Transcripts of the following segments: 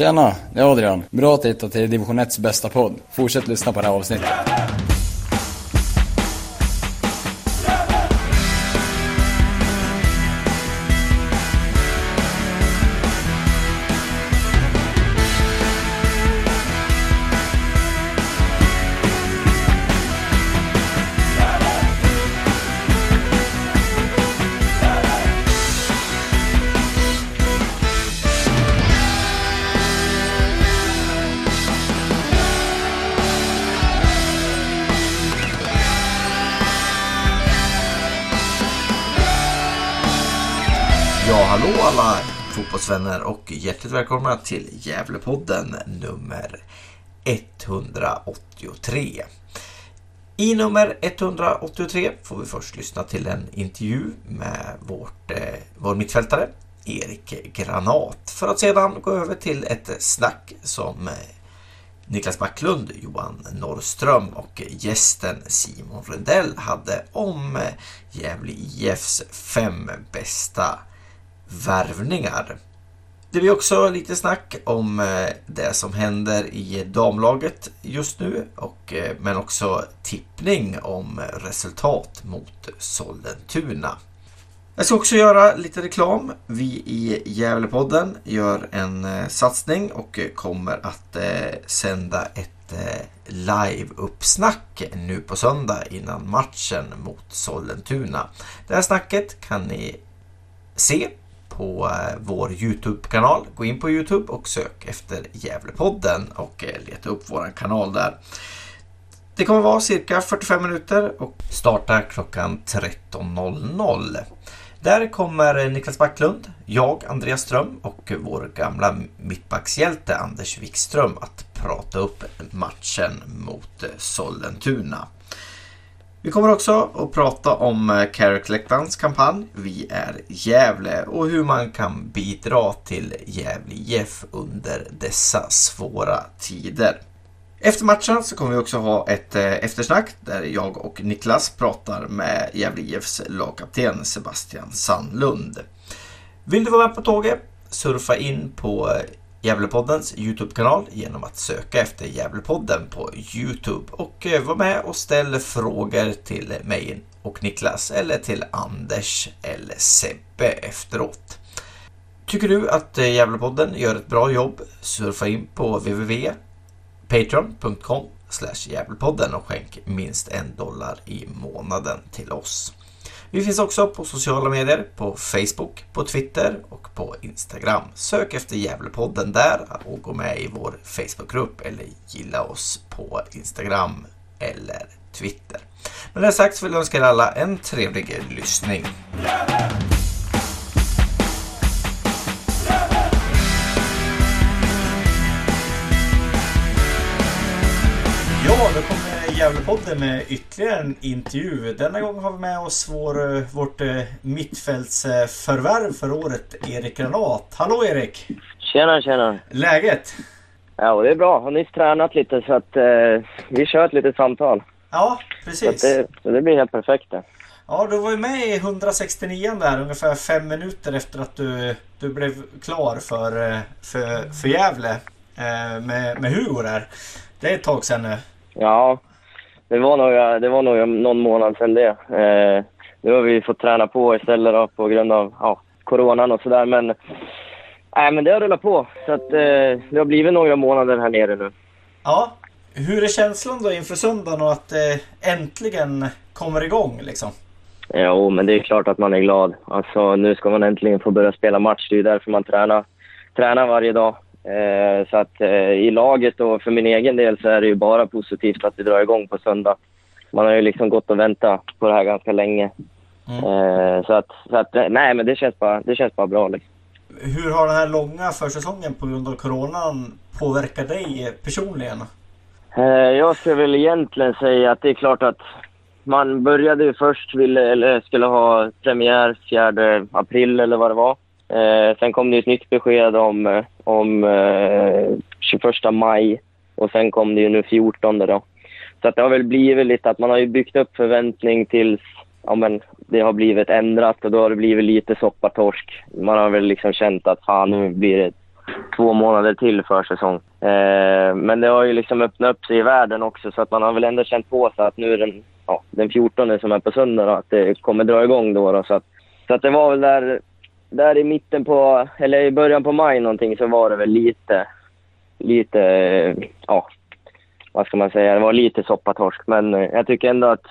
Tjena, det är Adrian. Bra att hitta till division 1s bästa podd. Fortsätt lyssna på det här avsnittet. Hjärtligt välkomna till Gävlepodden nummer 183. I nummer 183 får vi först lyssna till en intervju med vårt, eh, vår mittfältare Erik Granat för att sedan gå över till ett snack som eh, Niklas Backlund, Johan Norrström och gästen Simon Rundell hade om eh, Gävle IFs fem bästa värvningar. Det blir också lite snack om eh, det som händer i damlaget just nu och, eh, men också tippning om resultat mot Sollentuna. Jag ska också göra lite reklam. Vi i Gävlepodden gör en eh, satsning och kommer att sända ett live-uppsnack nu på söndag innan matchen mot Sollentuna. Det här snacket kan ni se på eh, vår Youtube-kanal. Gå in på Youtube och sök efter Gävlepodden och eh, leta upp vår kanal där. Det kommer vara cirka 45 minuter och starta klockan 13.00. Där kommer Niklas Backlund, jag, Andreas Ström och vår gamla mittbackshjälte Anders Wikström att prata upp matchen mot Sollentuna. Vi kommer också att prata om eh, Carrick kampanj Vi är Gävle och hur man kan bidra till Gävle IF under dessa svåra tider. Efter matchen så kommer vi också ha ett eh, eftersnack där jag och Niklas pratar med Gävle IFs lagkapten Sebastian Sandlund. Vill du vara med på tåget? Surfa in på eh, Gävlepoddens Youtube-kanal genom att söka efter Gävlepodden på Youtube och eh, var med och ställ frågor till mig och Niklas eller till Anders eller Sebbe efteråt. Tycker du att eh, Gävlepodden gör ett bra jobb? Surfa in på www.patreon.com Gävlepodden och skänk minst en dollar i månaden till oss. Vi finns också på sociala medier, på Facebook, på Twitter och på Instagram. Sök efter Gävlepodden där och gå med i vår Facebookgrupp eller gilla oss på Instagram eller Twitter. Med det sagt så vill jag önska er alla en trevlig lyssning. Gävlepodden med ytterligare en intervju. Denna gång har vi med oss vår, vårt mittfältsförvärv för året, Erik Granat. Hallå Erik! Tjena, tjena! Läget? Ja, det är bra. Har nyss tränat lite så att eh, vi kör ett litet samtal. Ja, Så, precis. att det, så det blir helt perfekt det. Ja, du var ju med i 169 där ungefär fem minuter efter att du, du blev klar för, eh, för, för Gävle eh, med, med Hugo där. Det är ett tag sedan nu. Ja, det var, några, det var nog någon månad sedan det. Eh, nu har vi fått träna på istället då, på grund av ja, coronan och sådär. Men, nej, men det har rullat på. Så att, eh, det har blivit några månader här nere nu. Ja, hur är känslan då inför söndagen och att det äntligen kommer igång liksom? Jo, men det är klart att man är glad. Alltså, nu ska man äntligen få börja spela match. Det är därför man tränar, tränar varje dag. Eh, så att eh, i laget och för min egen del så är det ju bara positivt att vi drar igång på söndag. Man har ju liksom gått och väntat på det här ganska länge. Mm. Eh, så att, så att, nej men det känns bara, det känns bara bra liksom. Hur har den här långa försäsongen på grund av coronan påverkat dig personligen? Eh, jag skulle väl egentligen säga att det är klart att man började ju först, ville, eller skulle ha premiär 4 april eller vad det var. Eh, sen kom det ett nytt besked om, eh, om eh, 21 maj och sen kom det ju nu 14 då. Så att det har väl blivit lite att man har ju byggt upp förväntning tills ja, men det har blivit ändrat och då har det blivit lite soppatorsk. Man har väl liksom känt att fan nu blir det två månader till försäsong. Eh, men det har ju liksom öppnat upp sig i världen också så att man har väl ändå känt på sig att nu är den, ja, den 14 som är på söndag då, att det kommer dra igång då. då så, att, så att det var väl där, där i mitten på, eller i början på maj någonting så var det väl lite, lite, ja, vad ska man säga, det var lite soppatorsk. Men eh, jag tycker ändå att,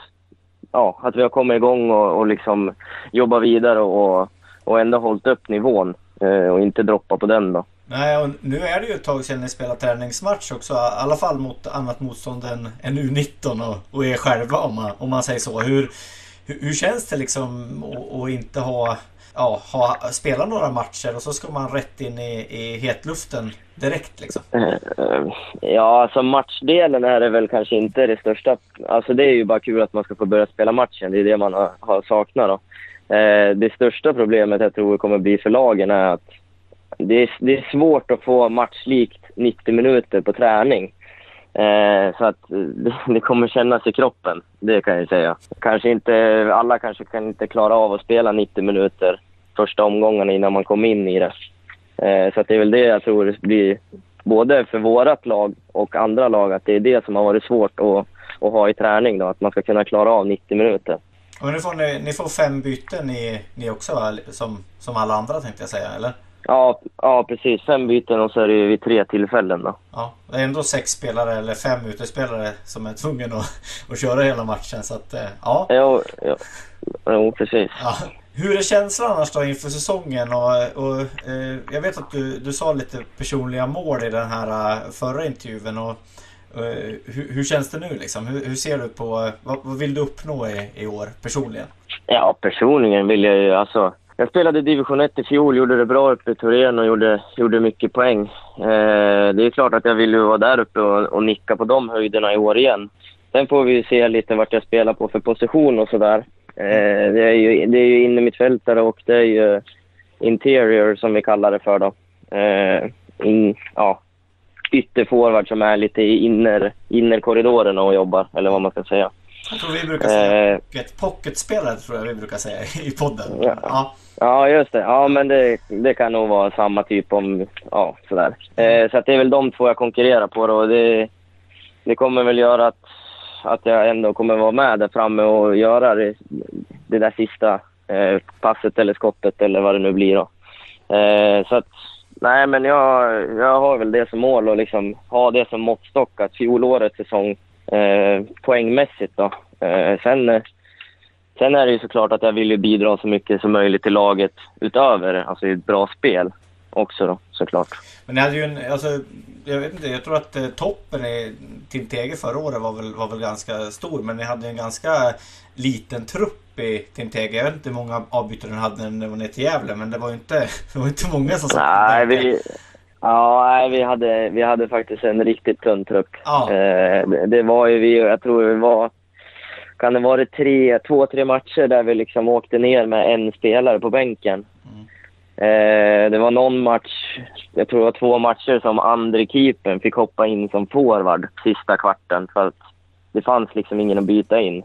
ja, att vi har kommit igång och, och liksom jobbat vidare och, och ändå hållit upp nivån eh, och inte droppat på den då. Nej, och nu är det ju ett tag sedan ni spelade träningsmatch också. I alla fall mot annat motstånd än, än U19 och, och er själva om man, om man säger så. Hur, hur, hur känns det liksom att inte ha, ja, ha spela några matcher och så ska man rätt in i, i hetluften direkt liksom? Eh, eh, ja, alltså matchdelen är det väl kanske inte det största. Alltså det är ju bara kul att man ska få börja spela matchen. Det är det man har, har saknat då. Eh, det största problemet jag tror kommer bli för lagen är att det är, det är svårt att få matchlikt 90 minuter på träning. Eh, så att det, det, kommer kännas i kroppen, det kan jag säga. Kanske inte, alla kanske kan inte klara av att spela 90 minuter första omgångarna innan man kommer in i det. Eh, så det är väl det jag tror blir, både för vårt lag och andra lag, att det är det som har varit svårt att, att ha i träning. Då, att man ska kunna klara av 90 minuter. Och nu får ni, ni får fem byten ni, ni också va? Som, som alla andra tänkte jag säga, eller? Ja, ja, precis. Fem byten och så är det vid tre tillfällen. Då. Ja, det är ändå sex spelare eller fem utespelare som är tvungna att, att köra hela matchen. Så att, eh, ja. Jo, jo. jo precis. Ja. Hur är känslan annars då inför säsongen? Och, och eh, jag vet att du, du sa lite personliga mål i den här eh, förra intervjun. Och, eh, hur, hur, känns det nu liksom? Hur, hur ser du på, vad, vad, vill du uppnå i, i år personligen? Ja, personligen vill jag ju alltså jag spelade division 1 i fjol, gjorde det bra uppe i Torén och gjorde, gjorde mycket poäng. Eh, det är klart att jag vill ju vara där uppe och, och, nicka på de höjderna i år igen. Sen får vi se lite vart jag spelar på för position och sådär. Eh, det är ju, det är ju innermittfältare och det är ju interior som vi kallar det för då. Eh, in, ja, ytterforward som är lite i inner, innerkorridorerna och jobbar, eller vad man ska säga. Jag tror vi brukar säga eh, pocket, pocketspelare, tror jag vi brukar säga i podden. Ja. ja. Ja, just det. Ja, men det, det kan nog vara samma typ om... Ja, sådär. Eh, så att det är väl de två jag konkurrerar på då. Det, det kommer väl göra att, att jag ändå kommer vara med där framme och göra det, det där sista eh, passet eller skottet eller vad det nu blir då. Eh, så att, nej men jag, jag har väl det som mål och liksom ha det som måttstock att fjolårets säsong eh, poängmässigt då. Eh, sen eh, Sen är det ju såklart att jag vill bidra så mycket som möjligt till laget utöver alltså ett bra spel också då, såklart. Men ni hade ju en, alltså, jag vet inte, jag tror att eh, toppen i Tim Tege förra året var väl, var väl ganska stor, men ni hade en ganska liten trupp i Tim Tege. Jag vet inte hur många avbytare ni hade när ni var ner till Gävle, men det var ju inte, det var inte många som satt Nej, vi, Ja, nej, vi hade, vi hade faktiskt en riktigt tunn trupp. Ja. Eh, det, det var ju vi, jag tror vi var kan det vara tre, två, tre matcher där vi liksom åkte ner med en spelare på bänken. Eh, det var någon match, jag tror det var två matcher som andre keepern fick hoppa in som forward sista kvarten för att det fanns liksom ingen att byta in.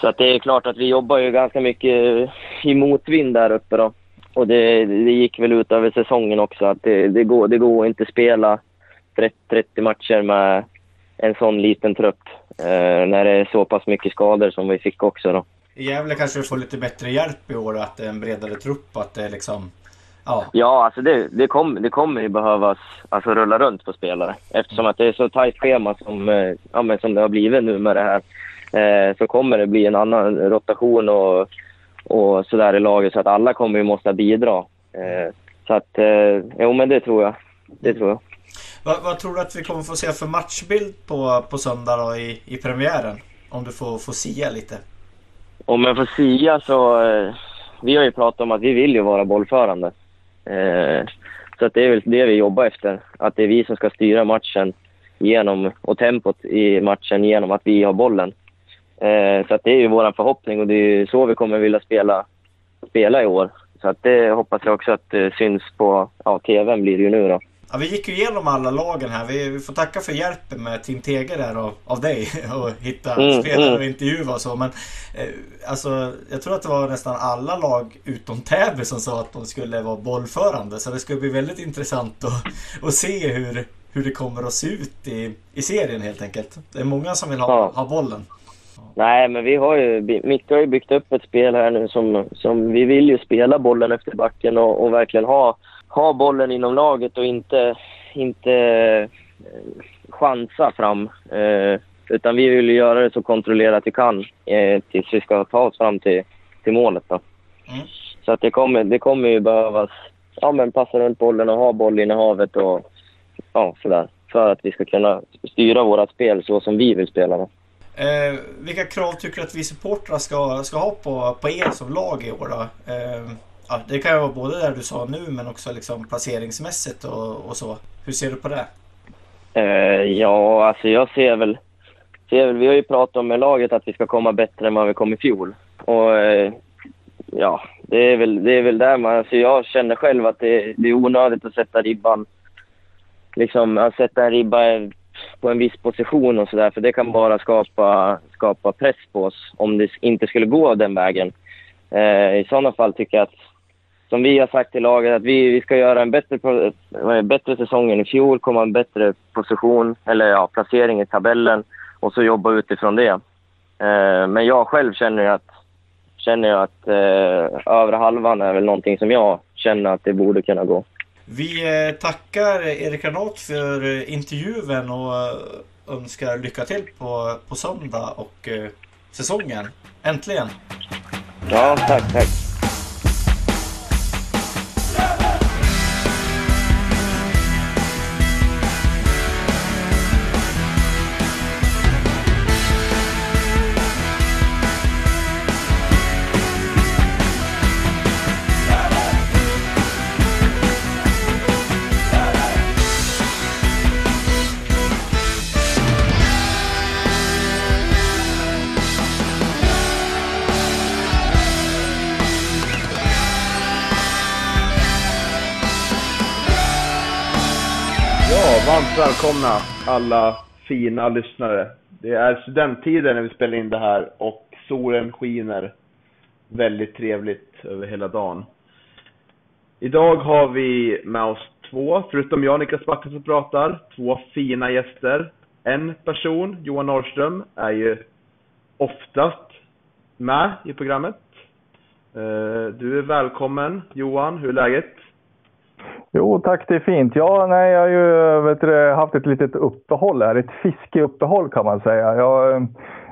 Så att det är klart att vi jobbar ju ganska mycket i motvind där uppe då. Och det, det gick väl ut över säsongen också att det, det, går, det går inte spela 30, 30 matcher med en sån liten trupp. Eh, när det är så pass mycket skador som vi fick också då. I Gävle kanske du får lite bättre hjälp i år att det är en bredare trupp att det är liksom... Ja, ja alltså det, det, kom, det kommer ju behövas alltså, rulla runt på spelare. Eftersom att det är så tajt schema som, eh, ja, men som det har blivit nu med det här. Eh, så kommer det bli en annan rotation och, och sådär i laget så att alla kommer ju måste bidra. Eh, så att, eh, jo men det tror jag. Det tror jag. Vad, vad, tror du att vi kommer få se för matchbild på, på söndag då i, i premiären? Om du får, får sia lite. Om jag får sia så... Eh, vi har ju pratat om att vi vill ju vara bollförande. Eh, så att det är väl det vi jobbar efter. Att det är vi som ska styra matchen genom, och tempot i matchen genom att vi har bollen. Eh, så att det är ju vår förhoppning och det är så vi kommer vilja spela, spela i år. Så att det hoppas jag också att det syns på ja, tvn blir det ju nu då. Ja, vi gick ju igenom alla lagen här. Vi, vi får tacka för hjälpen med Tim Teger där av, av dig och hitta Mm, spelare mm. och intervjua och så. Men eh, alltså, jag tror att det var nästan alla lag utom Täby som sa att de skulle vara bollförande. Så det ska bli väldigt intressant att, att se hur, hur det kommer att se ut i, i serien helt enkelt. Det är många som vill ha, Ja. ha bollen. Nej, men vi har ju, Micke har ju byggt upp ett spel här nu som, som vi vill ju spela bollen efter backen och, och verkligen ha, ha bollen inom laget och inte, inte eh, chansa fram. Eh, utan vi vill göra det så kontrollerat vi kan eh, tills vi ska ta oss fram till, till målet. Då. Mm. Så att det kommer, det kommer ju behövas ja, men passa runt bollen och ha bollinnehavet och ja, sådär. För att vi ska kunna styra våra spel så som vi vill spela. Då. Eh, vilka krav tycker du att vi supportrar ska, ska ha på, på er som lag i år då? Eh, ja, det kan ju vara både det du sa nu men också liksom placeringsmässigt och, och så. Hur ser du på det? Eh, ja, alltså jag ser väl, ser väl... Vi har ju pratat om med laget att vi ska komma bättre än vad vi kom i fjol. Och eh, ja, det är väl, det är väl där man... Alltså jag känner själv att det, det är onödigt att sätta ribban... Liksom att sätta en ribba på en viss position och sådär. För det kan bara skapa, skapa press på oss om det inte skulle gå den vägen. Eh, I sådana fall tycker jag att som vi har sagt till laget, att vi, vi ska göra en bättre, bättre säsong än i fjol, komma en bättre position, eller ja, placering i tabellen och så jobba utifrån det. Eh, men jag själv känner att, känner att eh, övre halvan är väl någonting som jag känner att det borde kunna gå. Vi eh, tackar Erik Granat för eh, intervjun och eh, önskar lycka till på, på söndag och eh, säsongen. Äntligen! Ja, tack, tack. Välkomna alla fina lyssnare. Det är studenttider när vi spelar in det här och solen skiner väldigt trevligt över hela dagen. Idag har vi med oss två, förutom jag Niklas Backe som pratar, två fina gäster. En person, Johan Norrström, är ju oftast med i programmet. Eh, du är välkommen Johan, hur är läget? Jo tack, det är fint. Ja, nej, jag har ju vet du, haft ett litet uppehåll här. Ett fiskeuppehåll kan man säga. Jag,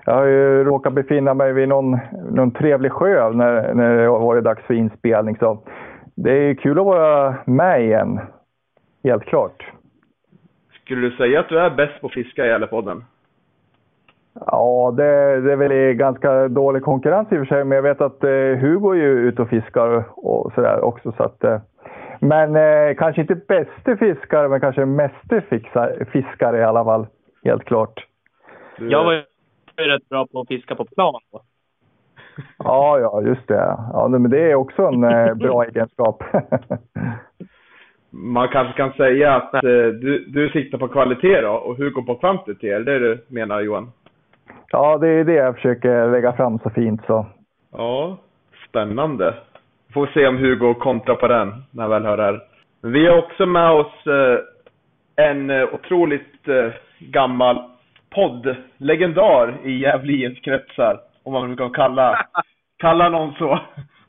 jag har ju råkat befinna mig vid någon, någon trevlig sjö när, när det har varit dags för inspelning. Så det är kul att vara med igen. Helt klart. Skulle du säga att du är bäst på att fiska i hela podden? Ja, det, det är väl ganska dålig konkurrens i och för sig, men jag vet att eh, Hugo är ju ute och fiskar och sådär också. Så att, eh, men eh, kanske inte bäste fiskare, men kanske meste fiskare i alla fall. Helt klart. Jag var ju rätt bra på att fiska på plan. Då. Ja, ja, just det. Ja, men det är också en eh, bra egenskap. Man kanske kan säga att eh, du, du siktar på kvalitet då och Hugo på kvantitet, är det det du menar Johan? ja, det är det jag försöker lägga fram så fint så. Ja, spännande. Får se om Hugo kontrar på den när jag väl hör det här. Men vi har också med oss eh, en eh, otroligt eh, gammal poddlegendar i Gävle kretsar, om man nu kan kalla, kalla någon så.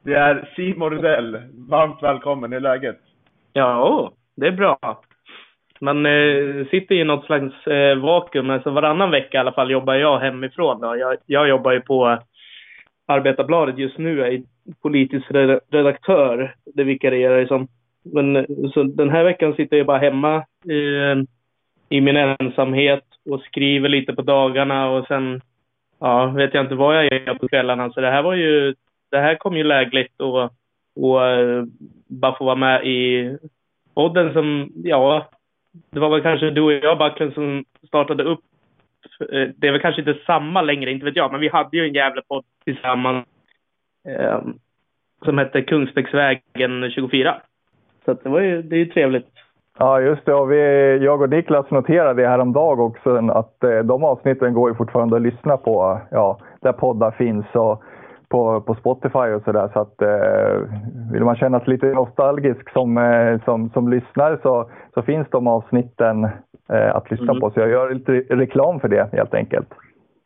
Det är Simon Rudell. Varmt välkommen, hur är läget? Ja, det är bra. Man eh, sitter i något slags eh, vakuum, men så varannan vecka i alla fall jobbar jag hemifrån. Då. Jag, jag jobbar ju på Arbetarbladet just nu, jag är politisk redaktör. Det vikarierar ju som. Men så den här veckan sitter jag bara hemma i, i min ensamhet och skriver lite på dagarna och sen ja, vet jag inte vad jag gör på kvällarna. Så det här var ju, det här kom ju lägligt och, och eh, bara få vara med i podden som, ja, det var väl kanske du och jag Backlund som startade upp. Eh, det är väl kanske inte samma längre, inte vet jag, men vi hade ju en jävla podd tillsammans eh, som hette Kungsbäcksvägen 24. Så det var ju, det är ju trevligt Ja, just det. Och vi, jag och Niklas noterade det häromdagen också att eh, de avsnitten går ju fortfarande att lyssna på ja, där poddar finns och på, på Spotify och sådär. Så att eh, vill man känna sig lite nostalgisk som, eh, som, som lyssnare så, så finns de avsnitten eh, att lyssna Mm. på. Så jag gör lite reklam för det helt enkelt.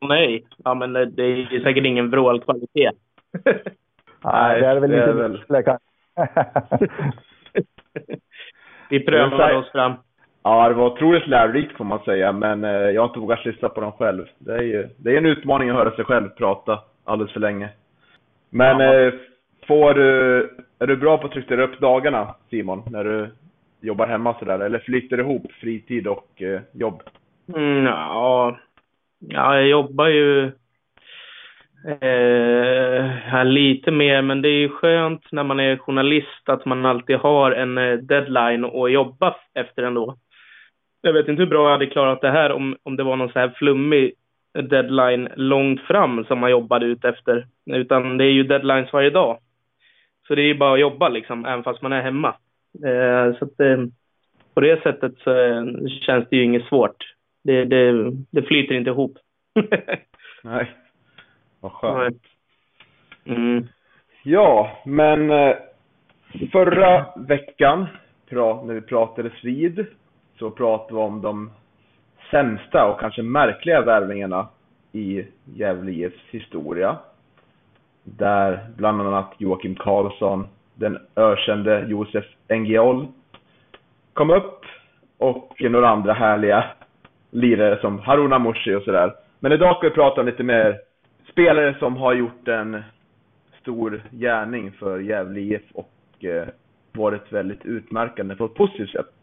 Nej, ja men det det är säkert ingen vrålkvalitet. Nej, det är väl det inte väl- det kan- Vi säg- oss fram. Ja, det var otroligt lärorikt får man säga, men eh, jag har inte vågat lyssna på dem själv. Det är ju det är en utmaning att höra sig själv prata alldeles för länge. Men Ja. eh, får du, är du bra på att strukturera upp dagarna, Simon, när du jobbar hemma sådär? Eller flyter ihop fritid och eh, jobb? Mm, ja, ja, jag jobbar ju eh, lite mer, men det är ju skönt när man är journalist att man alltid har en eh, deadline att jobba efter ändå. Jag vet inte hur bra jag hade klarat det här om, om det var någon så här flummig deadline långt fram som man jobbade ut efter. Utan det är ju deadlines varje dag. Så det är ju bara att jobba liksom, även fast man är hemma. Eh, så att, eh, på det sättet så eh, känns det ju inget svårt. Det, det, det flyter inte ihop. Nej. Vad skönt. mm. Ja, men eh, förra veckan när vi pratades vid så pratade vi om de sämsta och kanske märkliga värvningarna i Gävle IFs historia. Där bland annat Joakim Karlsson, den ökände Josef Engiol kom upp och några andra härliga lirare som Haruna Moshi och sådär. Men idag ska vi prata om lite mer spelare som har gjort en stor gärning för Gävle IF och eh, varit väldigt utmärkande på ett positivt sätt.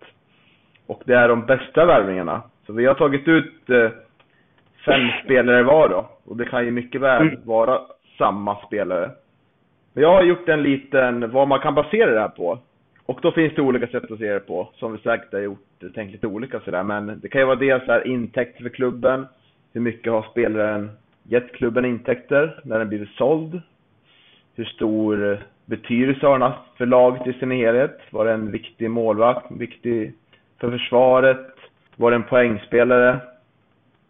Och det är de bästa värvningarna. Så vi har tagit ut eh, fem spelare var då. Och det kan ju mycket väl Mm. vara samma spelare. Men jag har gjort en liten, vad man kan basera det här på. Och då finns det olika sätt att se det på, som vi säkert har gjort, tänkt lite olika sådär. Men det kan ju vara dels här intäkter för klubben. Hur mycket har spelaren gett klubben intäkter när den blivit såld? Hur stor eh, betydelse har den haft för laget i sin helhet? Var det en viktig målvakt, viktig för försvaret? Var det en poängspelare?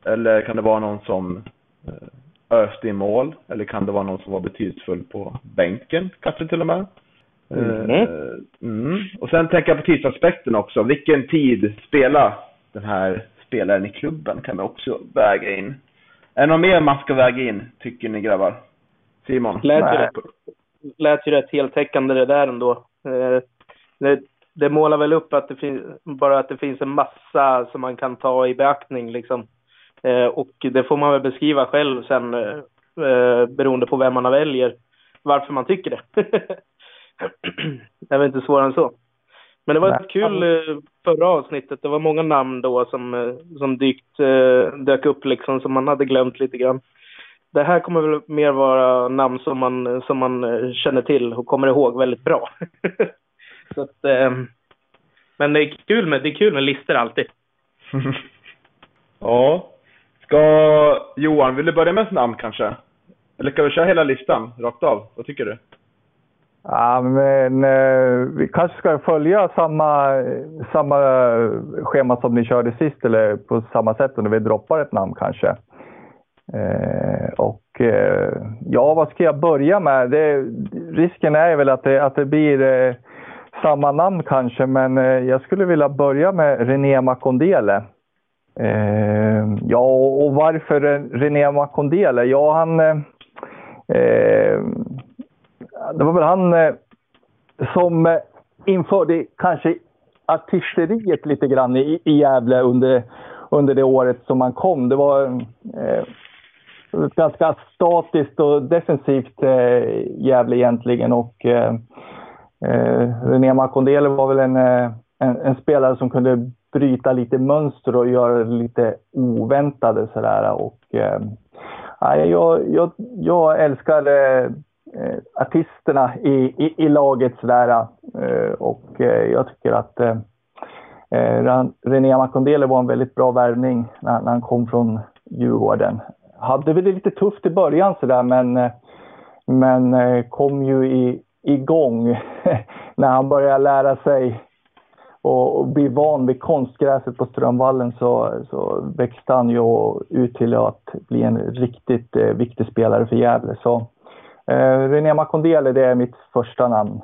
Eller kan det vara någon som eh, öste i mål? Eller kan det vara någon som var betydelsefull på bänken, kanske till och med? Mhm. Eh, mm. Och sen tänker jag på tidsaspekten också. Vilken tid spelar den här spelaren i klubben kan man också väga in. Är det något mer man ska väga in, tycker ni grabbar? Simon? Lät, ju rätt, lät ju rätt heltäckande det där ändå. Eh, det, det målar väl upp att det finns, bara att det finns en massa som man kan ta i beaktning liksom. Eh, och det får man väl beskriva själv sen eh, beroende på vem man väljer. Varför man tycker det. det är väl inte svårare än så. Men det var ett kul eh, förra avsnittet. Det var många namn då som, eh, som dykt, eh, dök upp liksom som man hade glömt lite grann. Det här kommer väl mer vara namn som man, som man känner till och kommer ihåg väldigt bra. Så att, men det är kul med, det är kul med listor alltid. ja. Ska Johan, vill du börja med ett namn kanske? Eller ska vi köra hela listan rakt av? Vad tycker du? Ja, men eh, vi kanske ska följa samma, samma schema som ni körde sist eller på samma sätt när vi droppar ett namn kanske. Eh, och eh, ja, vad ska jag börja med? Det, risken är väl att det, att det blir eh, samma namn kanske, men eh, jag skulle vilja börja med René Makondele. Eh, ja, och varför René Makondele? Ja, han... Eh, eh, det var väl han eh, som eh, införde kanske artisteriet lite grann i, i Gävle under, under det året som han kom. Det var eh, ett ganska statiskt och defensivt eh, Gävle egentligen. Och, eh, eh René Makondele var väl en, eh, en, en spelare som kunde bryta lite mönster och göra det lite oväntade sådär. Och, eh, jag, jag, jag älskar eh, eh, artisterna i, i, i laget sådär. Eh, och eh, jag tycker att eh, eh René Makondele var en väldigt bra värvning när, när han kom från Djurgården. Hade väl det lite tufft i början sådär men, eh, men eh, kom ju i, igång när han började lära sig och, och bli van vid konstgräset på Strömvallen så, så växte han ju ut till att bli en riktigt eh, viktig spelare för Gävle. Så eh, René Makondele, det är mitt första namn.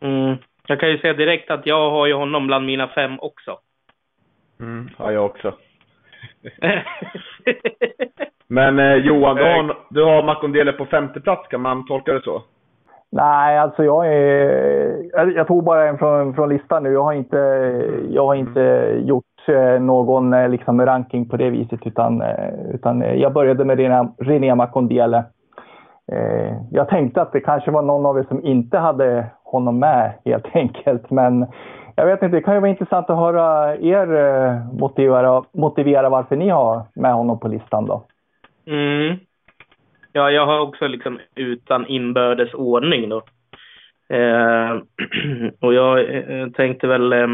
Mm. Jag kan ju säga direkt att jag har ju honom bland mina fem också. Mm, ja, jag också. Men eh, Johan, du har, du har Makondele på femte plats, kan man tolka det så? Nej, alltså jag är... Jag tog bara en från, från listan nu. Jag har inte, jag har inte gjort eh, någon eh, liksom, ranking på det viset, utan, eh, utan jag började med René, René Eh, jag tänkte att det kanske var någon av er som inte hade honom med helt enkelt, men jag vet inte, det kan ju vara intressant att höra er eh, motivera, motivera varför ni har med honom på listan då. Mm. Ja, jag har också liksom utan inbördes ordning då. Eh, och jag eh, tänkte väl... Eh,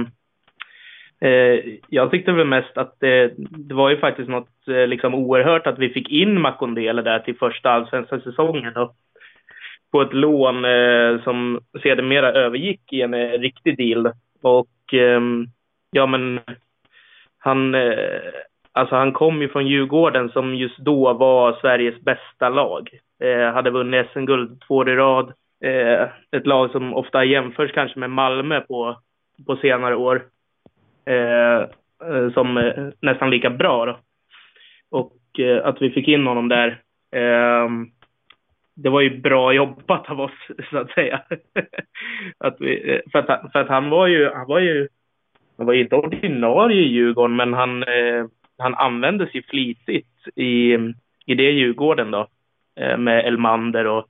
Eh, jag tyckte väl mest att det, det var ju faktiskt något eh, liksom oerhört att vi fick in Makondele där till första allsvenska säsongen då. På ett lån eh, som sedermera övergick i en eh, riktig deal. Och eh, ja, men han eh, Alltså han kom ju från Djurgården som just då var Sveriges bästa lag. Eh, hade vunnit SM-guld två år i rad. Eh, ett lag som ofta jämförs kanske med Malmö på, på senare år. Eh, eh, som eh, nästan lika bra då. Och eh, att vi fick in honom där. Ehm, det var ju bra jobbat av oss, så att säga. att vi, eh, för, att, för att han var ju, han var ju, han var ju inte ordinarie i Djurgården, men han eh, han användes ju flitigt i, i det Djurgården då. Eh, med Elmander och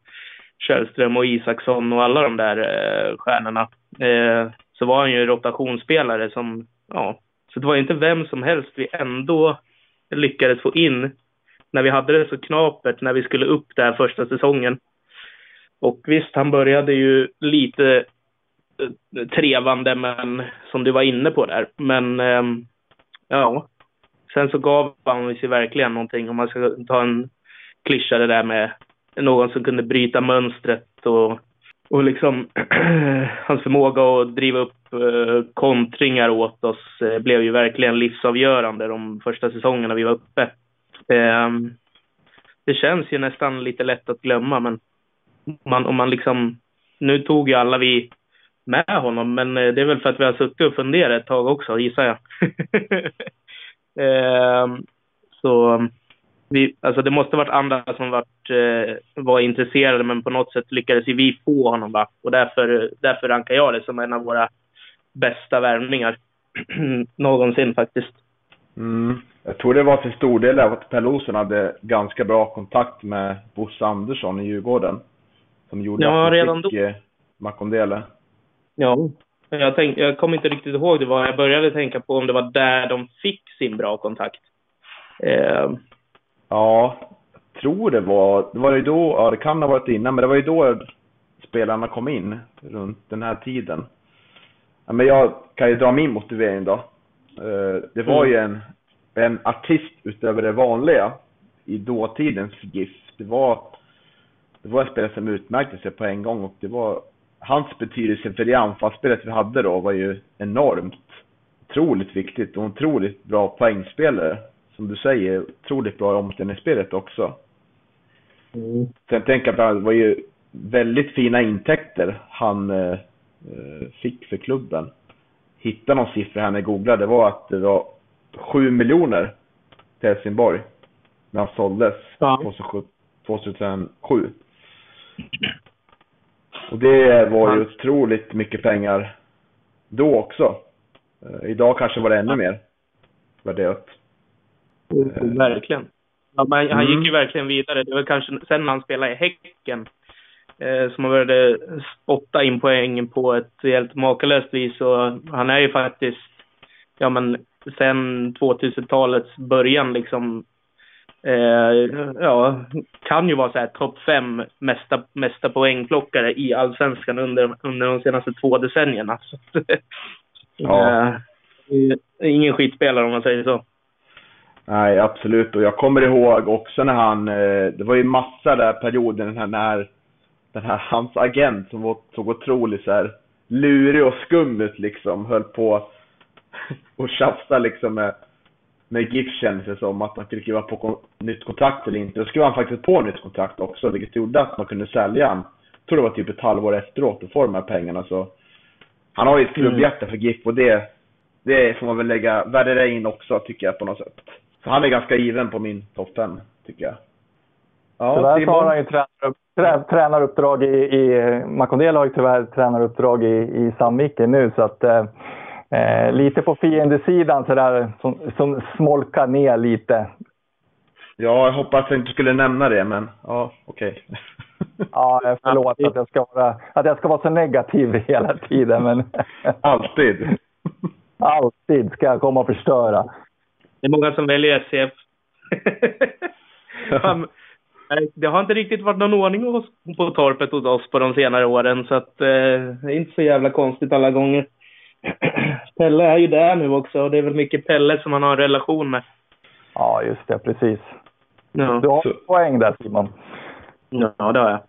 Källström och Isaksson och alla de där eh, stjärnorna. Eh, så var han ju rotationsspelare som, ja, så det var inte vem som helst vi ändå lyckades få in när vi hade det så knapert när vi skulle upp där första säsongen. Och visst, han började ju lite eh, trevande, men som du var inne på där. Men ehm, ja, Sen så gav han sig verkligen någonting om man ska ta en klyscha det där med någon som kunde bryta mönstret och, och liksom hans förmåga att driva upp eh, kontringar åt oss eh, blev ju verkligen livsavgörande de första säsongerna vi var uppe. Eh, det känns ju nästan lite lätt att glömma men man, om man liksom, nu tog ju alla vi med honom men eh, det är väl för att vi har suttit och funderat ett tag också gissar jag. Eh, så vi, alltså det måste varit andra som varit, eh, var intresserade men på något sätt lyckades ju vi få honom. Va? Och därför, därför rankar jag det som en av våra bästa värvningar någonsin faktiskt. Mm. Jag tror det var till stor del av att Per Losson hade ganska bra kontakt med Bosse Andersson i Djurgården. Som gjorde ja, att vi redan fick då. Eh, Makondele. Ja, jag, tänk, jag kommer inte riktigt ihåg det var. Jag började tänka på om det var där de fick sin bra kontakt. Eh. Ja, jag tror det var. Det var ju då, ja det kan ha varit innan, men det var ju då spelarna kom in. Runt den här tiden. Ja, men jag kan ju dra min motivering då. Eh, det var mm. ju en, en artist utöver det vanliga i dåtidens GIF. Det var, det var en spelare som utmärkte sig på en gång och det var hans betydelse för det anfallsspelet vi hade då var ju enormt. Otroligt viktigt och otroligt bra poängspelare. Som du säger, otroligt bra i omställningsspelet också. Mm. Sen tänker jag på att det var ju väldigt fina intäkter han eh, fick för klubben. Hittade någon siffra här när jag googlade. Det var att det var 7 miljoner till Helsingborg. När han såldes ja. 2007. Och det var ju otroligt mycket pengar då också. Uh, idag kanske var det ännu mer värderat. Mm, verkligen. Ja, men han gick ju mm. verkligen vidare. Det var kanske sen när han spelade i Häcken eh, som han började spotta in poängen på ett helt makalöst vis. Och han är ju faktiskt, ja men sen 2000-talets början liksom eh, ja, kan ju vara så här topp fem mesta, mesta poängplockare i allsvenskan under, under de senaste två decennierna. Så, ja. eh, ingen skitspelare om man säger så. Nej, absolut. Och jag kommer ihåg också när han, eh, det var ju massa där perioden när, när den här, hans agent som var så otroligt så här lurig och skum ut liksom. Höll på och tjafsa liksom med, med GIF kändes det som. Att han skulle skriva på kon nytt kontrakt eller inte. Då skrev han faktiskt på nytt kontrakt också. Vilket gjorde att man kunde sälja han. Jag tror det var typ ett halvår efteråt och få de här pengarna. Så han har ju ett klubbhjärta för GIF och det, det får man väl lägga, värdera in också tycker jag på något sätt. Så han är ganska given på min topp 5 tycker jag. Ja, tyvärr så har han ju tränar, trä, tränaruppdrag i, i Makondel har ju tyvärr tränaruppdrag i, i Sandviken nu så att eh, eh lite på fiendesidan sådär som, som smolkar ner lite. Ja, jag hoppas att jag inte skulle nämna det men ja, okej. Okay. Ja, förlåt att jag, ska vara, att jag ska vara så negativ hela tiden men... Alltid. Alltid ska jag komma och förstöra. Det är många som väljer SCF. det har inte riktigt varit någon ordning på torpet hos oss på de senare åren så att eh, det är inte så jävla konstigt alla gånger. Pelle är ju där nu också och det är väl mycket Pelle som han har en relation med. Ja, just det. Precis. Ja. Du har så. poäng där Simon. Ja, det har jag.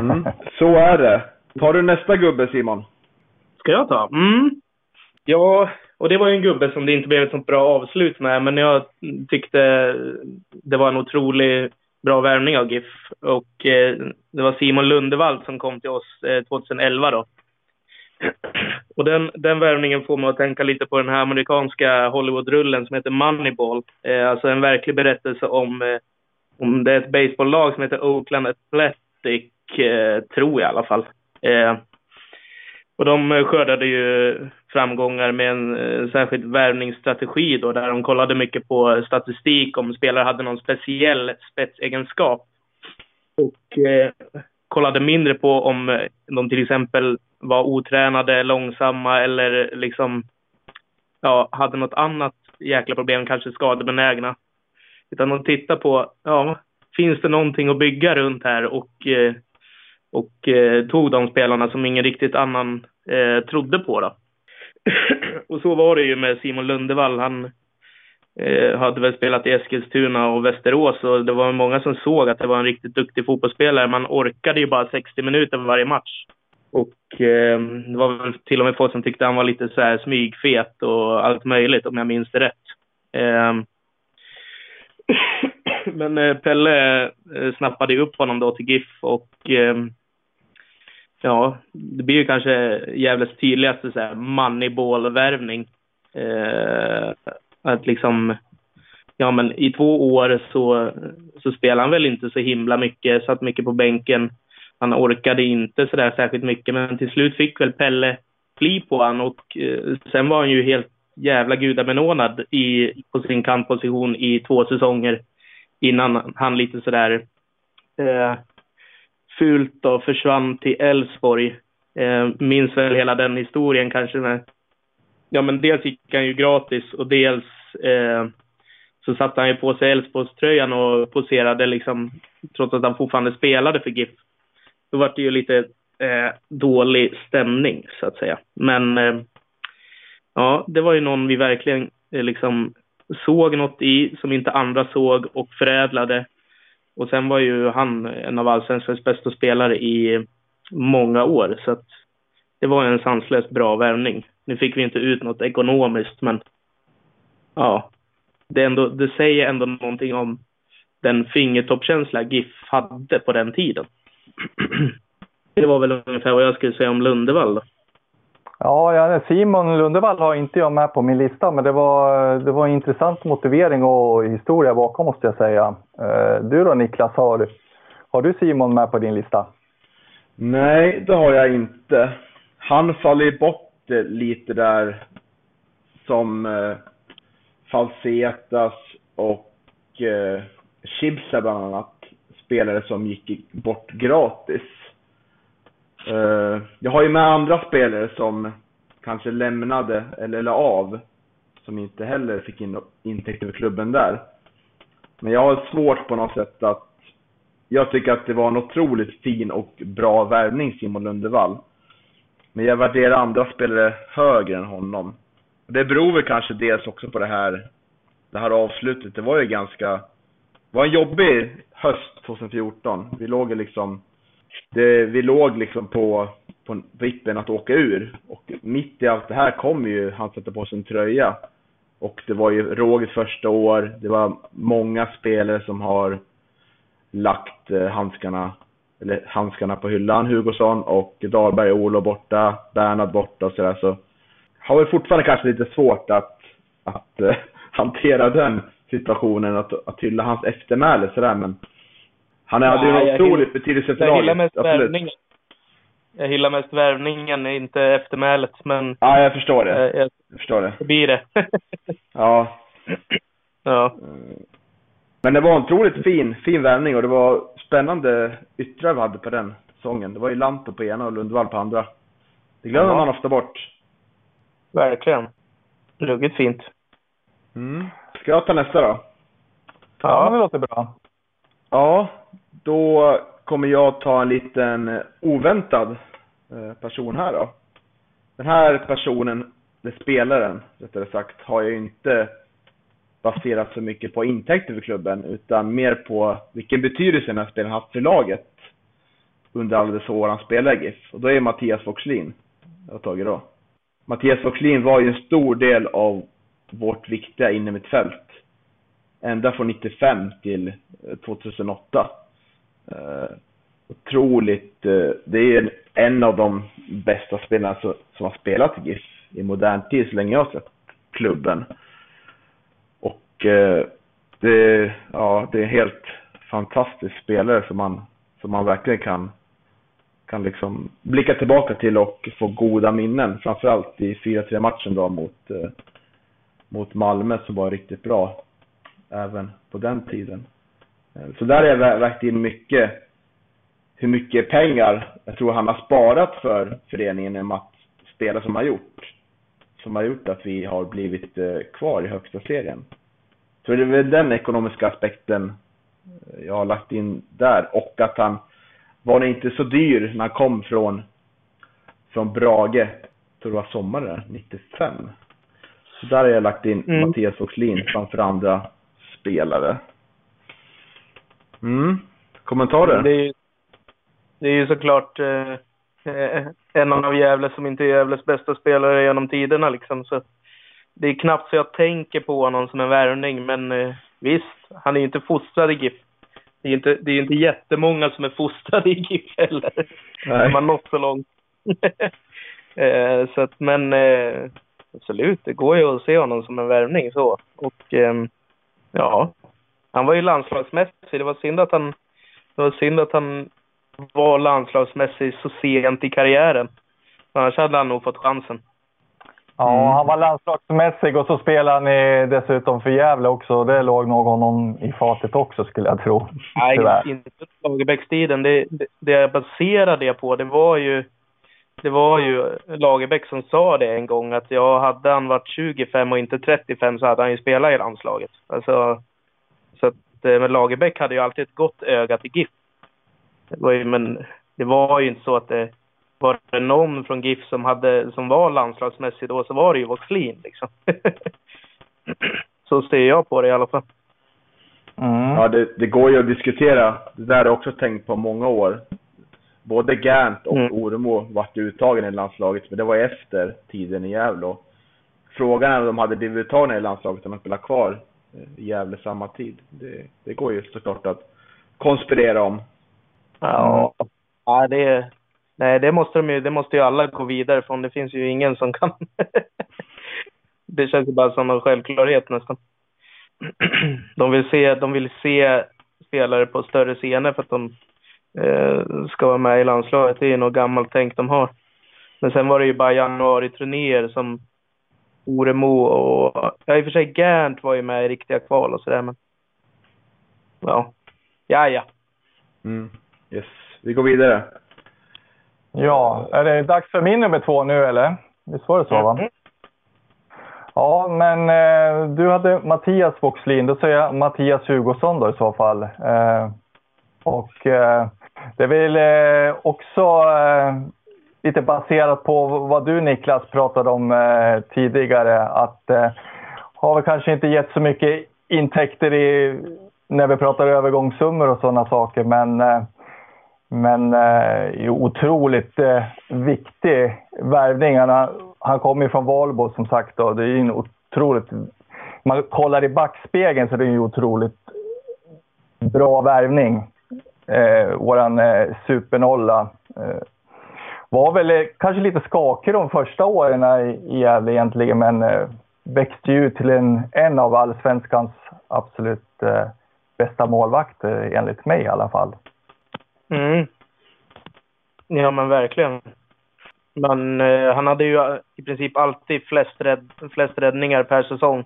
Mm. Så är det. Tar du nästa gubbe Simon? Ska jag ta? Mm. Ja, och det var ju en gubbe som det inte blev ett sånt bra avslut med, men jag tyckte det var en otrolig bra värvning av GIF. Och eh, det var Simon Lundevall som kom till oss eh, 2011 då. Och den, den värvningen får mig att tänka lite på den här amerikanska Hollywood-rullen som heter Moneyball. Eh, alltså en verklig berättelse om, eh, om det är ett baseballlag som heter Oakland Athletic, eh, tror jag i alla fall. Eh, och de skördade ju framgångar med en eh, särskild värvningsstrategi då, där de kollade mycket på statistik om spelare hade någon speciell spetsegenskap. Och eh, kollade mindre på om eh, de till exempel var otränade, långsamma eller liksom ja, hade något annat jäkla problem, kanske skadebenägna. Utan de tittade på, ja, finns det någonting att bygga runt här och, eh, och eh, tog de spelarna som ingen riktigt annan eh, trodde på då. och så var det ju med Simon Lundevall. Han eh, hade väl spelat i Eskilstuna och Västerås och det var många som såg att det var en riktigt duktig fotbollsspelare. Man orkade ju bara 60 minuter varje match. Och eh, det var väl till och med folk som tyckte han var lite så här smygfet och allt möjligt om jag minns det rätt. Eh, men eh, Pelle eh, snappade upp honom då till GIF och ehm, ja, det blir ju kanske Gävles tydligaste så här moneyball-värvning. Eh, att liksom, ja men i två år så, så spelade han väl inte så himla mycket, satt mycket på bänken. Han orkade inte så där särskilt mycket, men till slut fick väl Pelle fli på han och eh, sen var han ju helt jävla gudabenådad i, på sin kantposition i två säsonger innan han lite sådär eh, fult och försvann till Elfsborg. Eh, minns väl hela den historien kanske med, ja men dels gick han ju gratis och dels eh, så satte han ju på sig Elfsborgströjan och poserade liksom trots att han fortfarande spelade för GIF. Då var det ju lite eh, dålig stämning så att säga. Men eh, ja, det var ju någon vi verkligen eh, liksom såg något i som inte andra såg och förädlade och sen var ju han en av allsvenskans bästa spelare i många år. Så att det var en sanslöst bra värvning. Nu fick vi inte ut något ekonomiskt, men ja, det, ändå, det säger ändå någonting om den fingertoppkänsla GIF hade på den tiden. det var väl ungefär vad jag skulle säga om Lundevall. Då. Ja, Simon Lundevall har inte jag med på min lista, men det var, det var en intressant motivering och historia bakom måste jag säga. Eh, du då Niklas, har, har du Simon med på din lista? Nej, det har jag inte. Han faller bort eh, lite där som eh, Falsetas och eh, Chibsa bland annat. Spelare som gick bort gratis. Eh, jag har ju med andra spelare som kanske lämnade eller la av. Som inte heller fick in intäkter för klubben där. Men jag har svårt på något sätt att... Jag tycker att det var en otroligt fin och bra värvning, Simon Lundevall. Men jag värderar andra spelare högre än honom. Det beror väl kanske dels också på det här, det här avslutet. Det var ju ganska... Det var en jobbig höst 2014. Vi låg liksom det, vi låg liksom på på vippen att åka ur. Och mitt i allt det här kommer ju han sätta på sig en tröja. Och det var ju Rogers första år. Det var många spelare som har lagt eh, handskarna, eller handskarna på hyllan. Hugosson och Dahlberg och Olof borta, Bernhard borta och sådär. Så har väl fortfarande kanske lite svårt att, att eh, hantera den situationen, att, att hylla hans eftermäle sådär. Men han hade ju en otroligt betydelse för laget. Jag gillar mest värvningen. Jag gillar mest värvningen, inte eftermälet. Men... Ja, jag förstår det. Jag, jag förstår det. Det blir det. ja. Ja. Men det var en otroligt fin, fin värvning och det var spännande yttrar vi hade på den säsongen. Det var ju Lampe på ena och Lundvall på andra. Det glömmer ja. man ofta bort. Verkligen. Ruggigt fint. Mm. Ska jag ta nästa då? Ja, det låter bra. Ja, då kommer jag ta en liten eh, oväntad eh, person här då. Den här personen, eller spelaren rättare sagt, har jag inte baserat så mycket på intäkter för klubben utan mer på vilken betydelse den här spelaren haft för laget under alla dessa år han spelade i GIF. Och då är Mattias Voxlin jag har tagit då. Mattias Voxlin var ju en stor del av vårt viktiga innermittfält. Ända från 95 till eh, 2008. Eh, otroligt, eh, det är en av de bästa spelarna som, som har spelat i GIF i modern tid så länge jag har sett klubben. Och eh, det, ja, det är en helt fantastisk spelare som man, som man verkligen kan, kan liksom blicka tillbaka till och få goda minnen. Framförallt i 4-3 matchen då mot, eh, mot Malmö som var riktigt bra även på den tiden. Eh, så där har jag vägt in mycket, hur mycket pengar jag tror han har sparat för föreningen genom att spela som har gjort. Som har gjort att vi har blivit eh, kvar i högsta serien. Så det är väl den ekonomiska aspekten eh, jag har lagt in där. Och att han var inte så dyr när han kom från, från Brage, tror det var sommaren 95. Så där har jag lagt in mm. Mattias Oxlin framför andra spelare. Mm. Kommentarer? Det är, det är ju såklart eh, en av Gävle som inte är Gävles bästa spelare genom tiderna liksom. Så det är knappt så jag tänker på honom som en värvning, men eh, visst, han är ju inte fostrad i GIF. Det är ju inte, det är inte jättemånga som är fostrade i GIF heller. Nej. Man nått så långt. eh, så att, men eh, absolut, det går ju att se honom som en värvning så. Och eh, Ja, han var ju landslagsmässig. Det var synd att han, det var synd att han var landslagsmässig så sent i karriären. Annars hade han nog fått chansen. Ja, mm. han var landslagsmässig och så spelade han i, dessutom för Gävle också. Det låg nog honom i fatet också skulle jag tro. Nej, Tyvärr. inte Lagerbäckstiden. Det, det, det jag baserade det på, det var ju det var ju Lagerbäck som sa det en gång att ja, hade han varit 25 och inte 35 så hade han ju spelat i landslaget. Alltså, så att, eh, men Lagerbäck hade ju alltid ett gott öga till GIF. Det var ju, men det var ju inte så att det var det någon från GIF som, hade, som var landslagsmässig då så var det ju Voxlin liksom. så ser jag på det i alla fall. Mm. Ja, det, det, går ju att diskutera. Det där har jag också tänkt på många år både Gant och mm. Oremo vart uttagen i landslaget, men det var efter tiden i Gävle. Frågan är om de hade blivit uttagna i landslaget om de spelade kvar eh, i Gävle samma tid. Det, det går ju såklart att konspirera om. Ja, ja det, nej, det, måste de ju, det måste ju alla gå vidare från. Det finns ju ingen som kan. det känns ju bara som en självklarhet nästan. de, vill se, de vill se spelare på större scener för att de ska vara med i landslaget. Det är något gammalt tänk de har. Men sen var det ju bara januari-turnéer som Oremo och... Ja, i och för sig Gant var ju med i riktiga kval och sådär, men... Ja. Ja, ja. Mm. Yes. Vi går vidare. Ja, är det dags för min nummer två nu eller? Visst var det så va? Mm. Ja, men eh, du hade Mattias Voxlin. Då säger jag Mattias Hugosson då i så fall. Eh, och eh, det är väl eh, också eh, lite baserat på vad du Niklas pratade om eh, tidigare. Att har väl kanske inte gett så mycket intäkter i, när vi pratar övergångssummor och sådana saker. Men men otroligt viktig värvning. Han, han kommer ju från Valbo som sagt. Då. Det är en otroligt... Man kollar i backspegeln så det är en otroligt bra värvning. Eh, våran eh, supernolla. Eh, var väl eh, kanske lite skakig de första åren i Gävle egentligen, men eh, växte ju till en, en av allsvenskans absolut eh, bästa målvakter enligt mig i alla fall. Mm. Ja, men verkligen. Men eh, han hade ju eh, i princip alltid flest, rädd, flest räddningar per säsong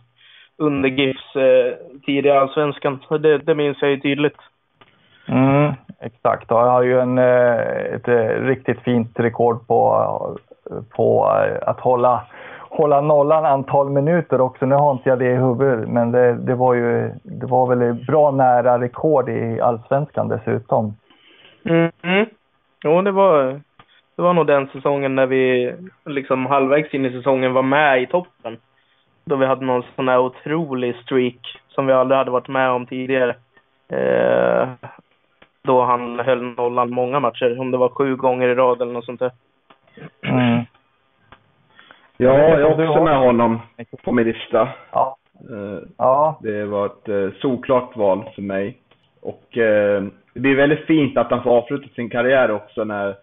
under GIFs eh, tid i Allsvenskan. Det, det minns jag ju tydligt. Mm, exakt. Jag har ju en, eh, ett eh, riktigt fint rekord på, på eh, att hålla, hålla nollan antal minuter också. Nu har inte jag det i huvudet, men det, det var ju det var väl bra nära rekord i Allsvenskan dessutom. Mm. Jo, det var, det var nog den säsongen när vi liksom halvvägs in i säsongen var med i toppen. Då vi hade någon sån här otrolig streak som vi aldrig hade varit med om tidigare. Eh, då han höll nollan många matcher, om det var sju gånger i rad eller något sånt där. Mm. Ja, jag är också med honom på min lista. Ja. Eh, ja. Det var ett eh, solklart val för mig. Och eh, det blir väldigt fint att han får avsluta sin karriär också när,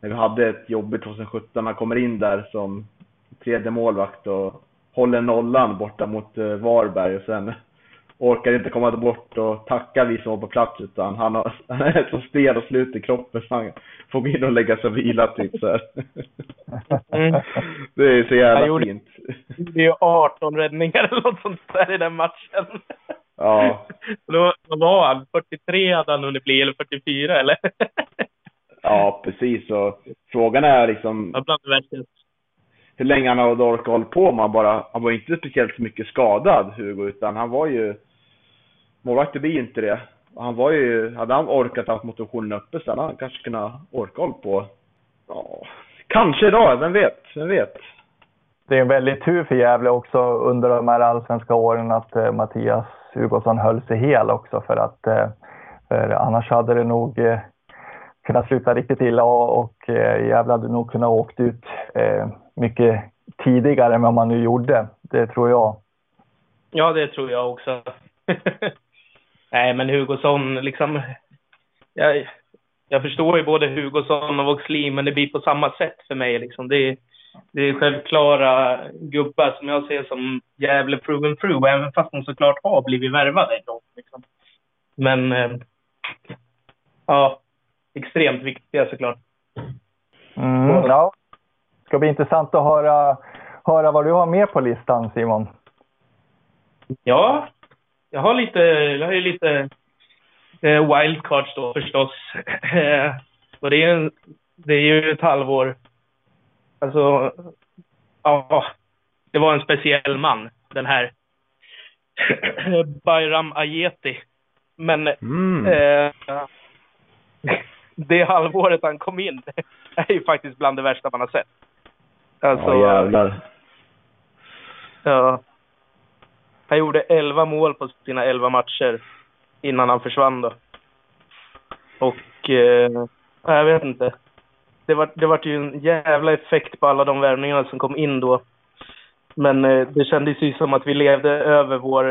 när vi hade ett jobbigt 2017. Han kommer in där som tredje målvakt och håller nollan borta mot Varberg och sen orkar inte komma bort och tacka vi som var på plats utan han, har, han är så stel och slut i kroppen så han får gå in och lägga sig och vila typ så här. Mm. Det är så jävla gjorde, fint. Det är ju 18 räddningar eller något sånt där i den matchen. Ja. Då, vad var han? 43 hade han hunnit bli, eller 44 eller? Ja, precis. Och frågan är liksom... Ja, bland det hur länge han hade orkat hålla på. Man bara, han var inte speciellt mycket skadad, Hugo, utan han var ju... Målvakter blir inte det. Han var ju, hade han orkat haft motivationen uppe så hade han kanske kunnat orka hålla på. Ja, kanske idag, vem vet? Vem vet? Det är en väldigt tur för Gävle också under de här allsvenska åren att eh, Mattias Hugosson höll sig hel också för att eh, för annars hade det nog eh, kunnat sluta riktigt illa och, och eh, Gävle hade nog kunnat åkt ut eh, mycket tidigare än vad man nu gjorde. Det tror jag. Ja, det tror jag också. Nej, men Hugosson liksom... Jag, jag förstår ju både Hugosson och Voxlin, men det blir på samma sätt för mig. Liksom. Det, är, det är självklara gubbar som jag ser som jävla proven through, även fast de såklart har blivit värvade. Liksom. Men... Eh, ja, extremt viktiga såklart. Mm, ja. Det ska bli intressant att höra, höra vad du har med på listan, Simon. Ja, jag har lite, jag har ju lite eh, wildcards då förstås. och det är, en, det är ju ett halvår. Alltså, ja, det var en speciell man, den här Bayram Ayeti. Men mm. eh, det halvåret han kom in är ju faktiskt bland det värsta man har sett. Alltså, ja, jävlar. Ja. Han gjorde 11 mål på sina 11 matcher innan han försvann då. Och eh, jag vet inte. Det var, det var ju en jävla effekt på alla de värvningarna som kom in då. Men eh, det kändes ju som att vi levde över, vår,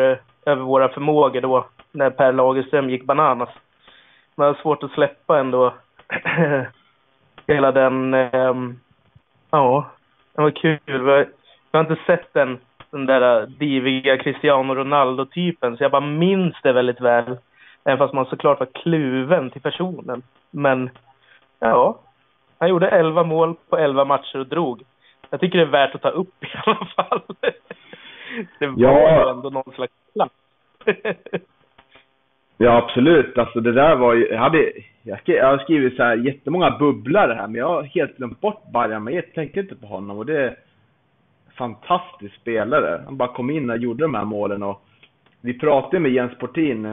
över våra förmågor då när Per Lagerström gick bananas. Men det var svårt att släppa ändå hela den... Eh, ja, det var kul. Jag har inte sett den, den där diviga Cristiano Ronaldo-typen, så jag bara minns det väldigt väl. Även fast man såklart var kluven till personen. Men ja, han gjorde 11 mål på 11 matcher och drog. Jag tycker det är värt att ta upp i alla fall. Det var ja. ju ändå någon slags plats. Ja, absolut. Alltså det där var ju... Jag, hade, jag, har skrivit så här jättemånga bubblare här, men jag har helt glömt bort Bayern. Jag tänker inte på honom och det är fantastisk spelare. Han bara kom in och gjorde de här målen och vi pratade med Jens Portin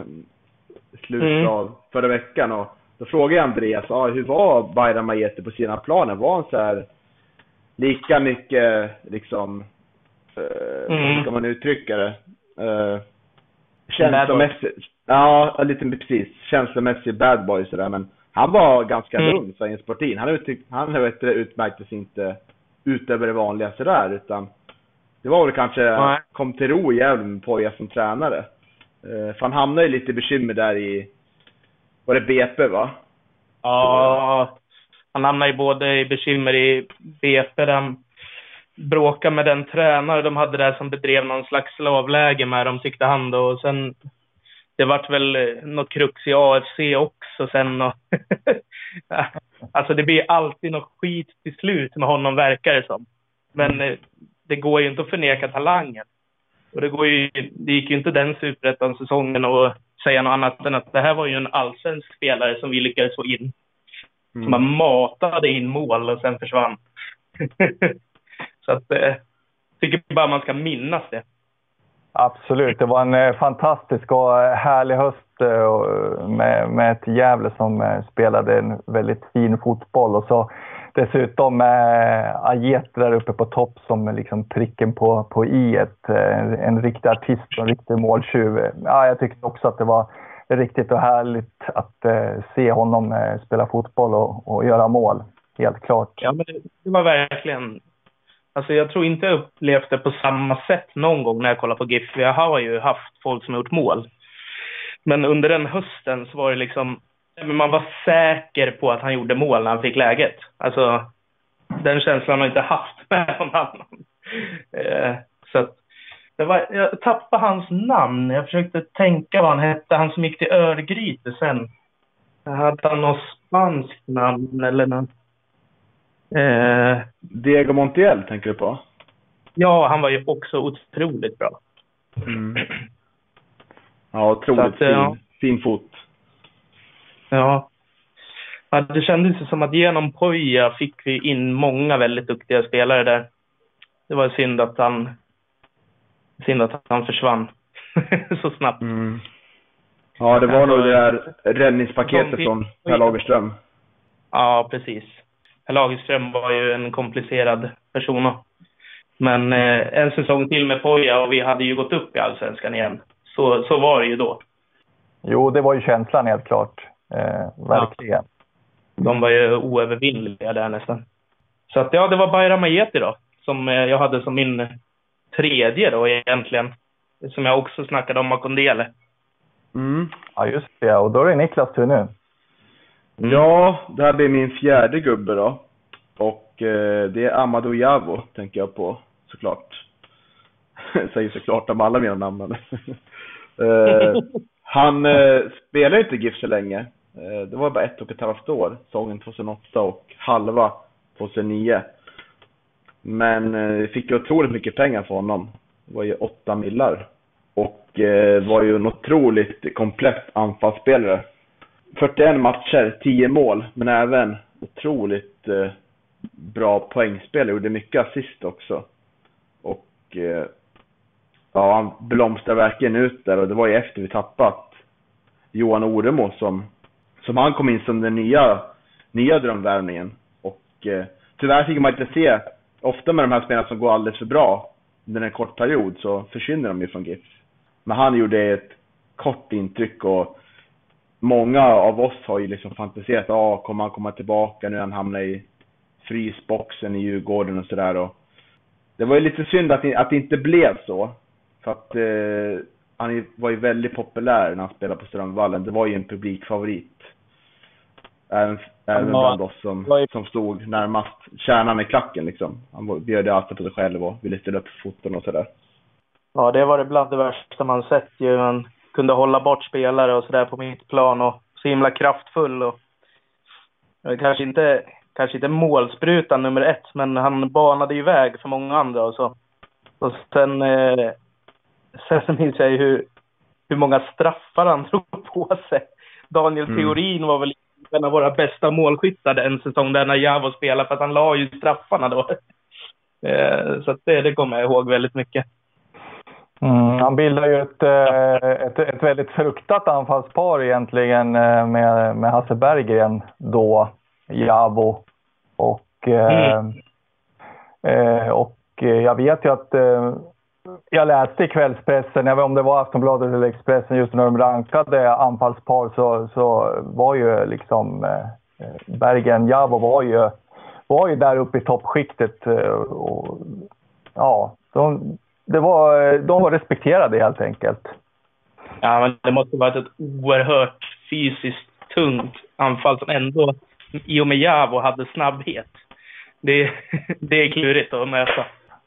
i slutet mm. av förra veckan och då frågade jag Andreas, ah, hur var Bayram Majete på sina planer? Var han så här lika mycket liksom, eh, mm. hur ska man uttrycka det? Eh, känslomässigt, Ja, lite precis. Känslomässig bad boy sådär. Men Han var ganska Mm. lugn, Svein Sportin. Han, uttyck, han vet, du, utmärkte sig inte utöver det vanliga sådär, utan det var väl kanske, Nej. kom till ro i Gävle med Poja som tränare. Eh, för han hamnade ju lite bekymmer där i, var det BP va? Ja, han hamnade ju både i bekymmer i BP, de bråkade med den tränare de hade där som bedrev någon slags slavläge med dem, tyckte han då. Och sen, det vart väl eh, något krux i AFC också sen. Och alltså det blir alltid något skit till slut med honom, verkar det som. Men eh, det går ju inte att förneka talangen. Och det, går ju, det gick ju inte den superettan-säsongen att säga något annat än att det här var ju en allsvensk spelare som vi lyckades få in. Som man matade in mål och sen försvann. Så att eh, tycker bara man ska minnas det. Absolut, det var en eh, fantastisk och eh, härlig höst eh, med, med ett Gävle som spelade en väldigt fin fotboll och så dessutom eh, Ajet där uppe på topp som är liksom pricken på, på i ett, en riktig artist och en riktig måltjuv. Ja, jag tyckte också att det var riktigt och härligt att eh, se honom eh, spela fotboll och, och göra mål. Helt klart. Ja, men det var verkligen... Alltså jag tror inte jag upplevt det på samma sätt någon gång när jag kollar på GIF. Jag har ju haft folk som har gjort mål. Men under den hösten så var det liksom... Man var säker på att han gjorde mål när han fick läget. Alltså, den känslan har jag inte haft med någon annan. Eh, så att, det var, jag tappade hans namn. Jag försökte tänka vad han hette. Han som gick till Örgryte sen. Hade han något spanskt namn eller något? Eh, Diego Montiel tänker du på? ja, han var ju också otroligt bra. Ja, otroligt att, ja. fin, fin fot. Ja. ja. Det kändes som att genom Poja fick vi in många väldigt duktiga spelare där. Det var synd att han, synd att han försvann så snabbt. Mm. Ja, det var nog det där räddningspaketet från Per Lagerström. Ja, precis. Herr Lagerström var ju en komplicerad person. Men eh, en säsong till med Poja och vi hade ju gått upp i Allsvenskan igen. Så, så var det ju då. Jo, det var ju känslan helt klart. Eh, verkligen. De var ju oövervinnliga där nästan. Så att ja, det var Bayram Ajeti då. Som eh, jag hade som min tredje då egentligen. Som jag också snackade om Makondele. Mm. Ja, just det. Och då är det Niklas tur nu. Mm. Ja, det här blir min fjärde gubbe då. Och eh, det är Amadou Javo, tänker jag på, såklart. Säger såklart om alla mina namn. eh, han eh, spelade inte i GIF så länge. Eh, det var bara ett och ett halvt år, säsongen 2008 och halva 2009. Men eh, vi fick ju otroligt mycket pengar för honom. Det var ju åtta millar. Och eh, var ju en otroligt komplett anfallsspelare. 41 matcher, 10 mål, men även otroligt eh, bra poängspel. Gjorde mycket assist också. Och eh, ja, han blomstrade verkligen ut där och det var ju efter vi tappat Johan Oremo som, som han kom in som den nya, nya drömvärvningen. Och eh, tyvärr fick man inte se, ofta med de här spelarna som går alldeles för bra under en kort period så försvinner de ju från GIF. Men han gjorde ett kort intryck och många av oss har ju liksom fantiserat, ja, ah, kommer han komma tillbaka nu han hamnar i frysboxen i Djurgården och sådär. Och det var ju lite synd att att det inte blev så. För att eh, han var ju väldigt populär när han spelade på Strömvallen. Det var ju en publikfavorit. Även, även var- bland oss som, som stod närmast kärnan i klacken liksom. Han bjöd alltid på sig själv och ville ställa upp foton och sådär. Ja, det var det bland det värsta man sett ju. Man kunde hålla bort spelare och sådär på mitt plan och så himla kraftfull och kanske inte, kanske inte målsprutan nummer ett, men han banade ju väg för många andra och så. Och sen, eh, sen minns jag ju hur, hur många straffar han drog på sig. Daniel Mm. Theorin var väl en av våra bästa målskyttar en säsong där när Javo spelade för att han la ju straffarna då. Eh, så det, det kommer jag ihåg väldigt mycket. Mm, han bildar ju ett, eh, ett, ett väldigt fruktat anfallspar egentligen eh, med, med Hasse Berggren då, Javo. Och, eh, eh, och jag vet ju att eh, jag läste i kvällspressen, jag vet om det var Aftonbladet eller Expressen, just när de rankade anfallspar så, så var ju liksom eh, Bergen Javo var ju, var ju där uppe i toppskiktet. Och, ja, de, det var, de var respekterade helt enkelt. Ja, men det måste varit ett oerhört fysiskt tungt anfall som ändå, i och med Javo, hade snabbhet. Det, det är klurigt att möta.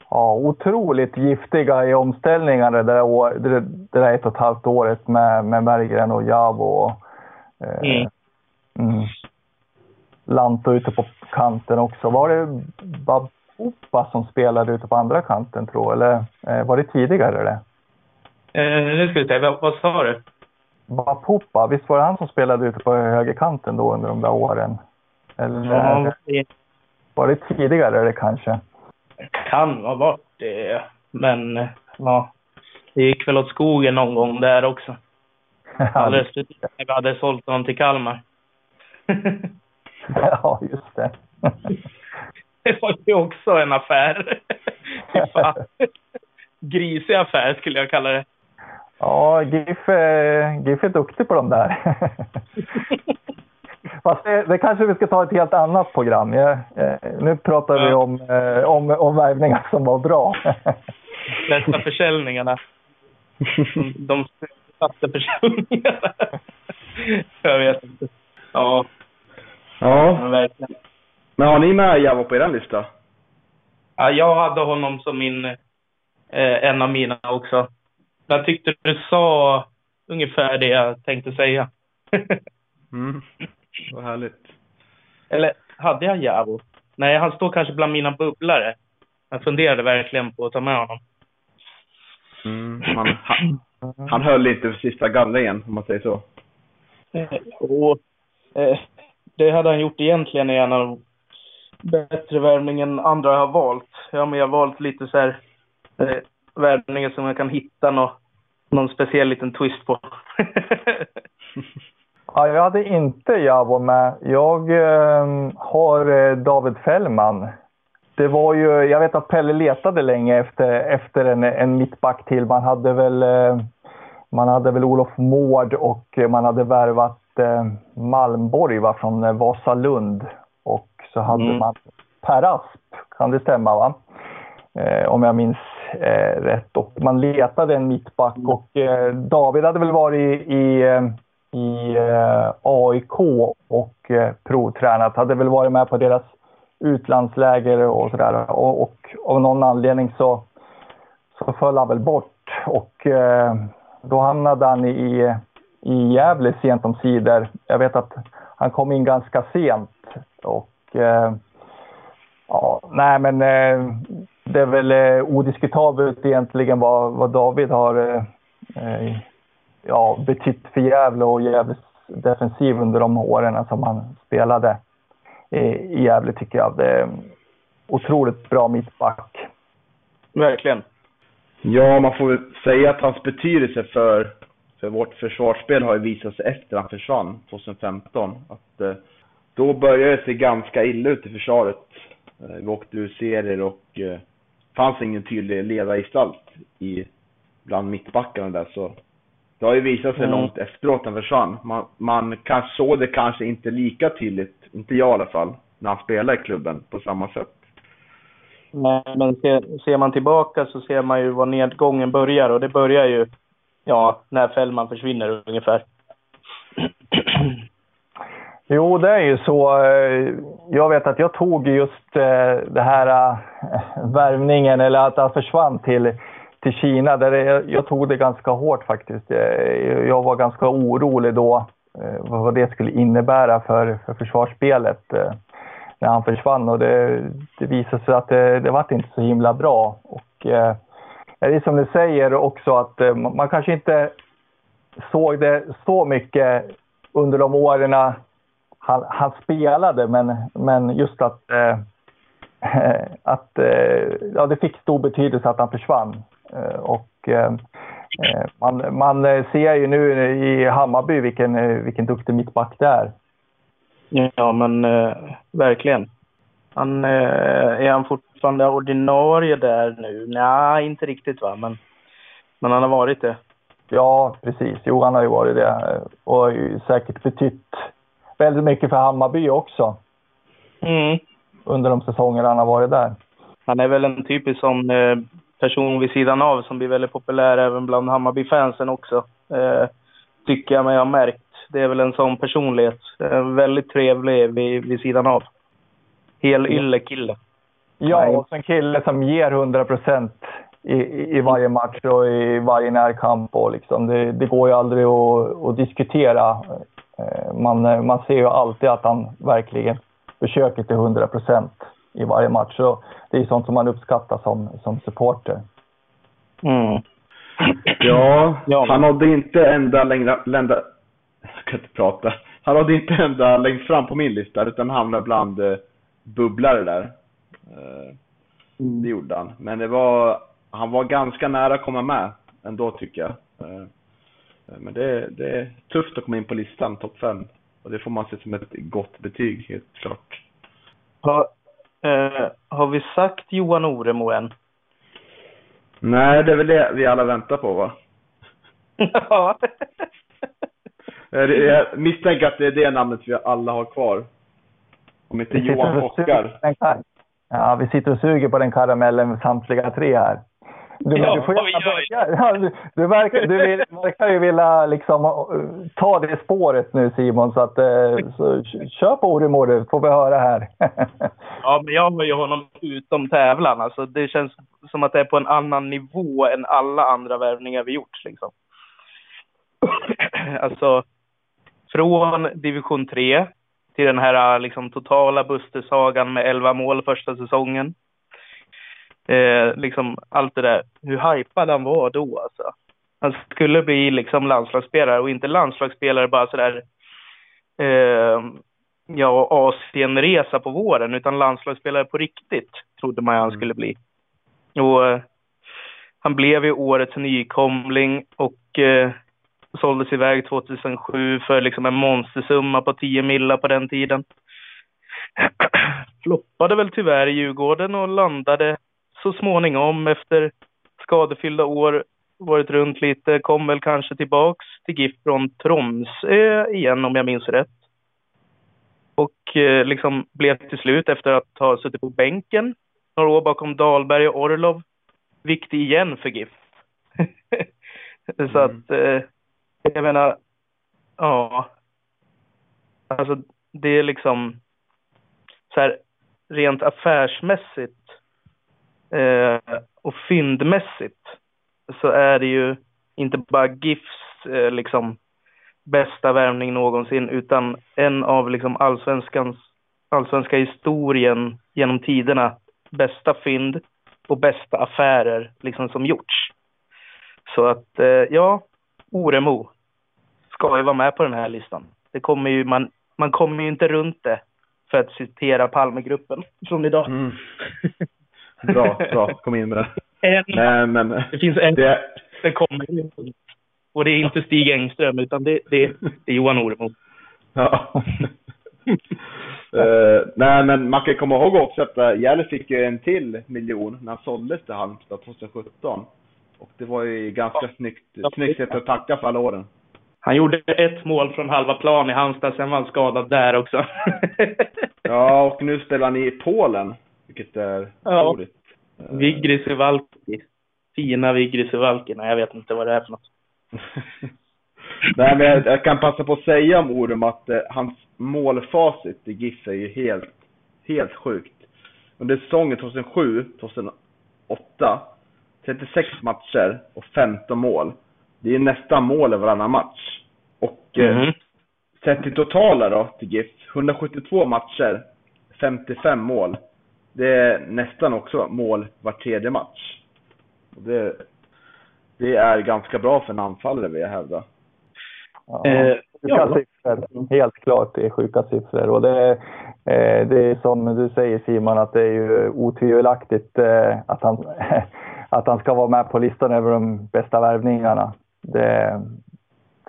Ja, otroligt giftiga i omställningarna det där, år, det, det där ett och ett halvt året med, med Berggren och Javo. Och, eh, mm. Mm. Lanto ute på kanten också. Var det Babupa som spelade ute på andra kanten tror jag? Eller eh, var det tidigare det? Eh, nu ska vi se, vad, vad sa du? Bapupa, visst var det han som spelade ute på högerkanten då under de där åren? Eller ja, det... var det tidigare det kanske? Kan ha varit det, men ja, det gick väl åt skogen någon gång där också. Alldeles när vi hade sålt honom till Kalmar. ja, just det. det var ju också en affär. Grisig affär skulle jag kalla det. Ja, GIF är, GIF är duktig på de där. Fast det, det, kanske vi ska ta ett helt annat program. Ja, eh, nu pratar ja. vi om, eh, om, om värvningar som var bra. Bästa försäljningarna. De bästa försäljningarna. Jag vet inte. Ja. Ja. Verkligen. Men har ni med Javo på er lista? Ja, jag hade honom som min, eh, en av mina också. Jag tyckte du sa ungefär det jag tänkte säga. mm. Vad härligt. Eller hade jag Javo? Nej, han står kanske bland mina bubblare. Jag funderade verkligen på att ta med honom. Mm, han, han, han höll inte för sista gallringen, om man säger så. Eh, och, eh, det hade han gjort egentligen i en av bättre värvning än andra har valt. Jag har valt lite så här eh, värvningar som jag kan hitta nå, någon speciell liten twist på. Ja, jag hade inte Javo med. Jag ehm, eh, har David Fällman. Det var ju, jag vet att Pelle letade länge efter, efter en, en mittback till. Man hade väl, eh, man hade väl Olof Mård och man hade värvat eh, Malmborg va, från eh, Vasalund. Så hade mm. man Per Asp, kan det stämma va? Eh, om jag minns eh, rätt. Och man letade en mittback och eh, David hade väl varit i, i i eh, AIK och eh, provtränat. Hade väl varit med på deras utlandsläger och sådär. Och, och av någon anledning så, så föll han väl bort. Och eh, då hamnade han i, i Gävle sent om sidor. Jag vet att han kom in ganska sent. Och eh, ja, nej men eh, det är väl eh, odiskutabelt egentligen vad, vad David har eh, ja, betytt för Gävle och Gävles defensiv under de åren som han spelade i Gävle tycker jag. Det är otroligt bra mittback. Verkligen. Ja, man får säga att hans betydelse för, för vårt försvarsspel har ju visat sig efter han försvann 2015. Att, eh, då började det se ganska illa ut i försvaret. Eh, vi åkte ur serier och eh, fanns ingen tydlig ledargestalt i, bland mittbackarna där. Så det har ju visat sig mm. långt efteråt han försvann. Man, man såg det kanske inte lika tydligt, inte jag i alla fall, när han spelade i klubben på samma sätt. Nej, men ser, ser man tillbaka så ser man ju var nedgången börjar och det börjar ju ja, när Fällman försvinner ungefär. Jo, det är ju så. Eh, jag vet att jag tog just eh, det här eh, värvningen, eller att han försvann till till Kina. Där jag, tog det ganska hårt faktiskt. Jag var ganska orolig då vad det skulle innebära för, för försvarsspelet när han försvann. Och det, det visade sig att det, det var inte så himla bra. Och, eh, det är som du säger också att man kanske inte såg det så mycket under de åren han, han spelade, men, men just att, att ja, det fick stor betydelse att han försvann. Eh, och eh, eh, man, man ser ju nu i Hammarby vilken, vilken duktig mittback det är. Ja, men verkligen. Han, är han fortfarande ordinarie där nu? Nej, inte riktigt va, men, men han har varit det. Ja, precis. Jo, han har ju varit det och säkert betytt väldigt mycket för Hammarby också. Mm. Under de säsonger han har varit där. Han är väl en typisk sån eh, person vid sidan av som blir väldigt populär även bland Hammarby-fansen också. Eh, tycker jag mig ha märkt. Det är väl en sån personlighet. Eh, väldigt trevlig vid, vid sidan av. Hel ylle kille. Ja, och en kille som ger 100 procent i, i varje match och i varje närkamp. Och liksom. det, det går ju aldrig att, att diskutera. Man, man ser ju alltid att han verkligen försöker till 100 procent i varje match. Så det är sånt som man uppskattar som, som supporter. Mm. Ja, Ja. han hade inte ända längre, lända, jag kan inte prata. Han hade inte ända längst fram på min lista utan hamnade bland eh, bubblare där. Eh, Det gjorde han. Men det var, han var ganska nära att komma med ändå tycker jag. Eh, Men det, det är tufft att komma in på listan, topp fem. Och det får man se som ett gott betyg, helt klart. Har, eh, har vi sagt Johan Oremo än? Nej, det är väl det vi alla väntar på va? Ja. Jag jag misstänker att det är det namnet vi alla har kvar. Om inte Johan och suger Fockar. på den kar- Ja, vi sitter och suger på den karamellen samtliga tre här. Du, Ja, du, får gärna börja. Ja, du, du, verkar, du vill, verkar ju vilja liksom, eh, ta det spåret nu Simon, så, att, eh, så kör på Oremo du, får vi höra här. Ja, men jag har ju honom utom tävlan. Alltså, det känns som att det är på en annan nivå än alla andra värvningar vi gjort. Liksom. alltså, från division 3 till den här liksom, totala Buster-sagan med 11 mål första säsongen. Eh, liksom allt det där. Hur hypad han var då alltså. Han skulle bli liksom landslagsspelare och inte landslagsspelare bara sådär eh, ja, Asienresa på våren, utan landslagsspelare på riktigt, trodde man han skulle bli. Och eh, han blev ju årets nykomling och eh, såldes iväg 2007 för liksom en monstersumma på 10 millar på den tiden. Floppade väl tyvärr i Djurgården och landade så småningom efter skadefyllda år varit runt lite, kom väl kanske tillbaks till GIF från Tromsö igen om jag minns rätt och eh, liksom blev till slut efter att ha suttit på bänken några år bakom Dahlberg och Orlov viktig igen för GIF. Så att eh, jag menar, ja. Alltså det är liksom så här rent affärsmässigt eh, och fyndmässigt så är det ju inte bara GIFs eh, liksom bästa värvning någonsin utan en av liksom allsvenskans allsvenska historien genom tiderna bästa fynd och bästa affärer liksom som gjorts. Så att eh, ja, Oremo ska ju vara med på den här listan. Det kommer ju, man, man kommer ju inte runt det för att citera Palmegruppen från idag. Mm. Bra, bra. Kom in med det. En, Nej, men det finns en det, det kommer. Och det är inte Stig Engström utan det, det, det är Johan Oremo. Ja. Eh, nej, men man kan komma ihåg också att uh, Gävle fick ju en till miljon när han såldes till Halmstad 2017. Och det var ju ganska snyggt, snyggt sätt att tacka för alla åren. Han gjorde ett mål från halva plan i Halmstad, sen var han skadad där också. Ja, och nu spelar han i Polen, vilket är Ja. roligt. Vigri Suvalki. Fina Vigri Suvalki. Nej, jag vet inte vad det är för något. Nej, men jag, jag kan passa på att säga om Orum att eh, hans målfacit i GIF är ju helt, helt sjukt. Under säsongen 2007-2008, 36 matcher och 15 mål. Det är nästan mål i varannan match. Och eh, Mhm. sett till totala då till GIF, 172 matcher, 55 mål. Det är nästan också mål var tredje match. Och det, det är ganska bra för en anfallare vill jag hävda. Ja. Eh, Sjuka ja. siffror. Helt klart, det är sjuka siffror. Och det, eh, det är som du säger Simon, att det är ju otvivelaktigt eh, att, han, att han ska vara med på listan över de bästa värvningarna. Det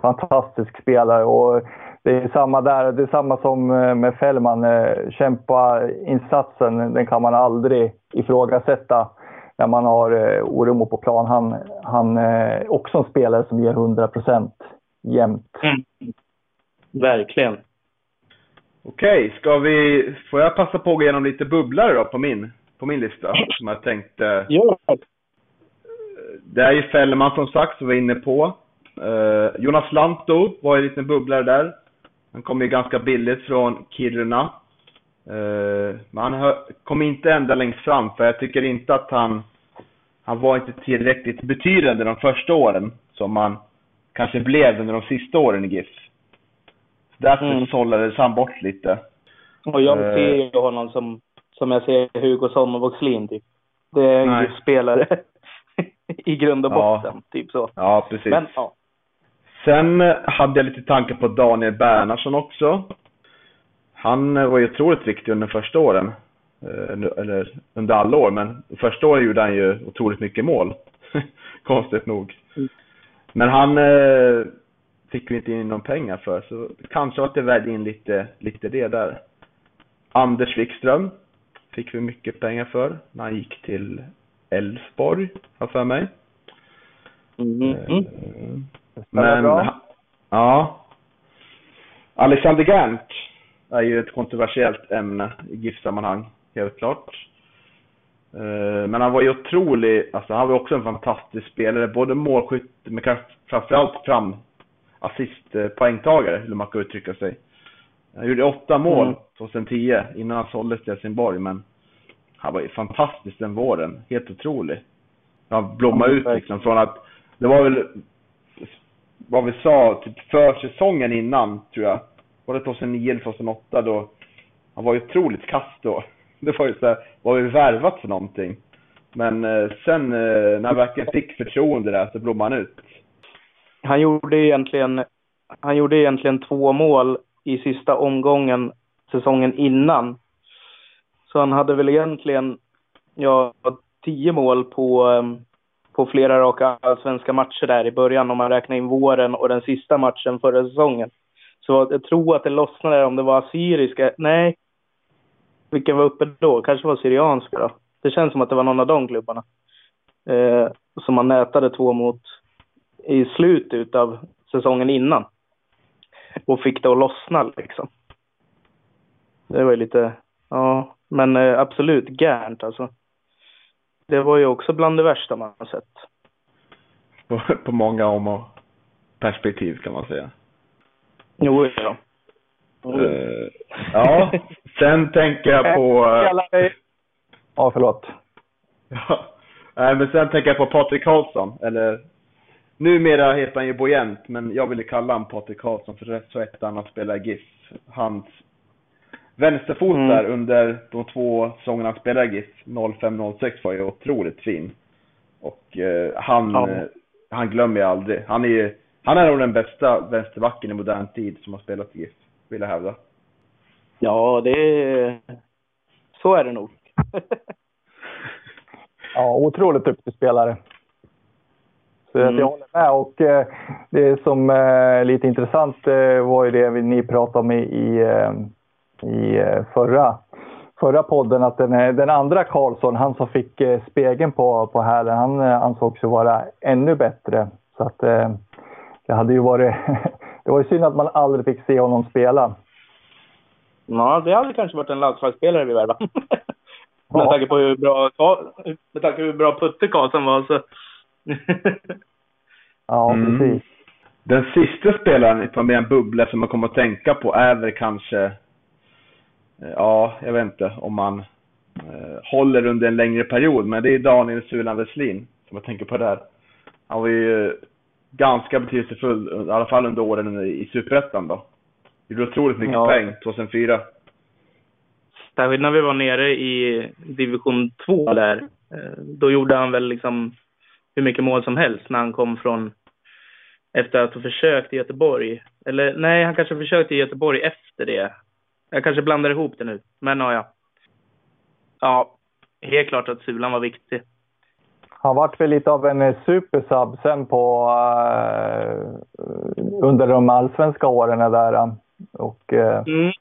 fantastisk spelare. Och det är samma där. Det är samma som eh, med Fällman. Eh, kämpa insatsen, den kan man aldrig ifrågasätta när man har eh, Oremo på plan. Han, han är också en spelare som ger 100 procent jämt. Mm. Verkligen. Okej, ska vi... Får jag passa på att gå igenom lite bubblare då på min, på min lista? Som jag tänkte... Ja. Det är ju Fällman som sagt, som vi var inne på. Uh, Jonas Lantto var ju en liten bubblare där. Han kom ju ganska billigt från Kiruna. Uh, men han kom inte ända längst fram, för jag tycker inte att han... Han var inte tillräckligt betydande de första åren, som han kanske blev under de sista åren i GIF. Därför mm. sållades han bort lite. Och jag uh, ser ju honom som, som jag ser Hugosson och Voxlin typ. Det är en GIF-spelare i grund och botten, ja. typ så. Ja, precis. Men, ja. Sen hade jag lite tankar på Daniel Bernhardsson också. Han var ju otroligt viktig under första åren. Eh, eller under alla år, men första året gjorde han ju otroligt mycket mål. Konstigt nog. Mm. Men han eh, fick vi inte in någon pengar för, så kanske att det vägde in lite, lite det där. Anders Wikström fick vi mycket pengar för när han gick till Elfsborg, har för mig. Mm. Men, ja. Alexander Gant är ju ett kontroversiellt ämne i GIF-sammanhang, helt klart. Eh, men han var ju otrolig, alltså han var också en fantastisk spelare, både målskytt, men kanske framförallt fram assist poängtagare, hur man kan uttrycka sig. Han gjorde åtta mål mm. 2010 innan han såldes till Helsingborg, men han var ju fantastisk den våren. Helt otrolig. Han blommade ut liksom från att, det var väl vad vi sa, typ försäsongen innan, tror jag. Var det 2009 eller 2008 då? Han var ju otroligt kass då. Det var ju såhär, vad har vi värvat för någonting? Men eh, sen eh, när han verkligen fick förtroende där så blommade han ut. Han gjorde egentligen, han gjorde egentligen två mål i sista omgången säsongen innan. Så han hade väl egentligen, ja, tio mål på ehm, på flera raka svenska matcher där i början om man räknar in våren och den sista matchen förra säsongen. Så jag tror att det lossnade om det var assyriska. Nej. Vilken var uppe då? Kanske var syrianska då. Det känns som att det var någon av de klubbarna. Eh, som man nätade två mot i slutet av säsongen innan. Och fick det att lossna liksom. Det var ju lite, ja, men eh, absolut Gärnt alltså. Det var ju också bland det värsta man har sett. På, på många om och perspektiv kan man säga. Jo, ja. Uh, ja, sen tänker jag på... Uh, ja, förlåt. Ja, nej, men sen tänker jag på Patrik Karlsson, eller numera heter han ju Bojent, men jag ville kalla honom Patrik Karlsson för rätt så ett annat spelare GIF. Hans Vänsterfot mm. där under de två säsongerna han spelade GIF, 05-06 var ju otroligt fin. Och eh, han, ja. eh, han glömmer jag aldrig. Han är ju, han är nog den bästa vänsterbacken i modern tid som har spelat i GIF, vill jag hävda. Ja, det Så är det nog. ja, otroligt duktig spelare. Så mm. jag håller med. Och eh, det som är eh, lite intressant eh, var ju det ni pratade om i, i eh, i eh, förra, förra podden att den, den andra Karlsson, han som fick eh, spegeln på, på hälen, han eh, ansågs ju vara ännu bättre. Så att det hade ju varit... det var ju synd att man aldrig fick se honom spela. Ja, det hade kanske varit en landslagsspelare vi värvade. med tanke på hur bra, med tanke på hur bra Putte Karlsson var så... ja, mm. precis. Den sista spelaren på med en bubbla som man kommer att tänka på är väl kanske Eh, ja, jag vet inte om man eh, håller under en längre period, men det är Daniel Sulan Westlin som jag tänker på där. Han var ju ganska betydelsefull, i alla fall under åren i Superettan då. Gjorde otroligt mycket ja. poäng 2004. Särskilt när vi var nere i division 2 där. Eh, då gjorde han väl liksom hur mycket mål som helst när han kom från efter att ha försökt i Göteborg. Eller nej, han kanske försökte i Göteborg efter det. Jag kanske blandar ihop det nu, men ja. Ja, helt klart att Sulan var viktig. Han vart väl lite av en supersub sen på uh, under de allsvenska åren där. Och, eh, Mm.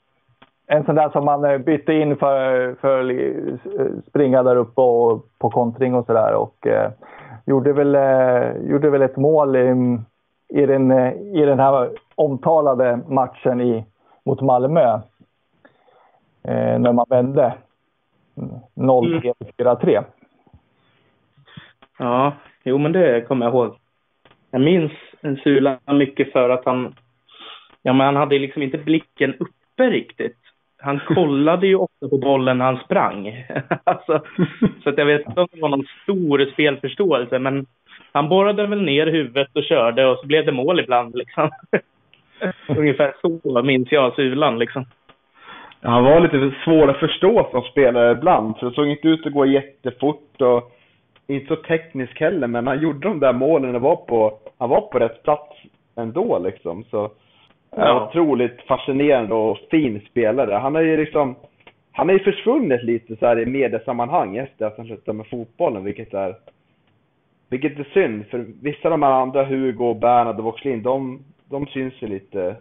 En sån där som man eh, bytte in för, för att springa där uppe och på kontring och sådär. Och eh, gjorde, väl, eh, gjorde väl ett mål i, i, den, eh, i den här omtalade matchen i, mot Malmö. Eh, när man vände. 0-3-4-3. Ja, jo men det kommer jag ihåg. Jag minns Sula mycket för att han, ja men han hade liksom inte blicken uppe riktigt. Han kollade ju ofta på bollen när han sprang. alltså, så att jag vet inte om det var någon stor spelförståelse, men han borrade väl ner huvudet och körde och så blev det mål ibland liksom. Ungefär så minns jag Sulan liksom. Han var lite svår att förstå som spelare ibland, för det såg inte ut att gå jättefort och inte så teknisk heller, men han gjorde de där målen och var på, han var på rätt plats ändå liksom. Så ja. Ja. otroligt fascinerande och fin spelare. Han har ju liksom, han har ju försvunnit lite så här i mediesammanhang efter att han slutade med fotbollen, vilket är vilket är synd, för vissa av de här andra, Hugo, Bernhard och Voxlin, de, de syns ju lite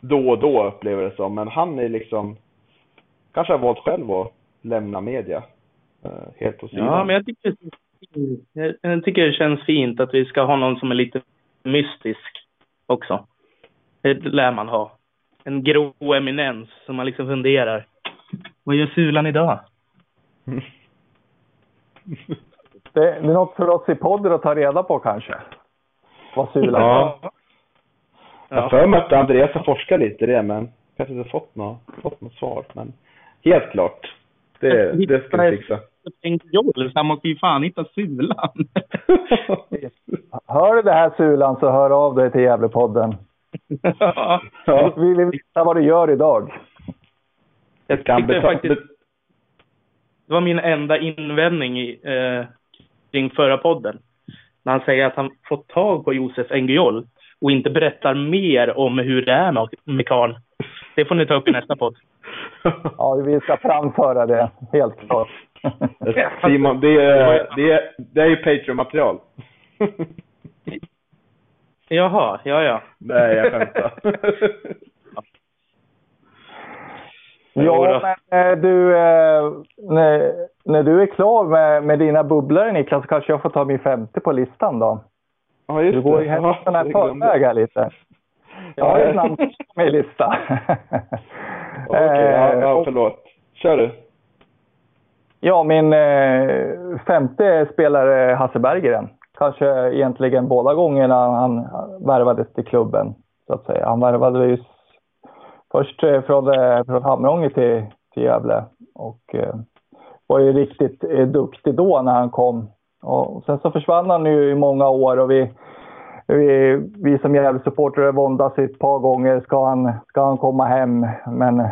då och då upplever det som. Men han är liksom, kanske har valt själv att lämna media. eh, helt på sidan. Ja, men jag tycker, jag- tycker det känns fint att vi ska ha någon som är lite mystisk också. Det lär man ha. En grå eminens som man liksom funderar. Vad gör Sulan idag? Det, är något för oss i podden att ta reda på kanske. Vad Sula Ja. Jag har för mig att Andreas har forskat lite i det, men kanske inte fått något, fått något svar. Men helt klart. Det, det ska vi fixa. Så han måste ju fan hitta Sulan. Hör du det här Sulan så hör av dig till Gävlepodden. ja. ja. Vi vill veta vad du gör idag. Jag Kan betala, faktiskt, det var min enda invändning i, eh, kring förra podden. När han säger att han fått tag på Josef Engiol och inte berättar mer om hur det är med, med karln. Det får ni ta upp i nästa podd. Ja, vi ska framföra det, helt klart. Simon, det är, det är, det är ju Patreon-material. Jaha, ja ja. Nej, jag skämtar. Ja, men eh, du, eh, när, när du är klar med, med dina bubblor Niklas, så kanske jag får ta min femte på listan då. Ja, just Du går ju händelserna i förväg här lite. Jag har ju ett namn på min lista. Okej, ja, Eh, ja, förlåt. Kör du. Ja, min eh, femte spelare Hasse Berggren. Kanske egentligen båda gångerna han värvades till klubben, så att säga. Han värvade ju s- först eh, från, från Hamrånge till, till Gävle och var ju riktigt duktig då när han kom. Och sen så försvann han ju i många år och vi, vi, vi som Gävle-supportrar våndas ett par gånger. Ska han, ska han komma hem? Men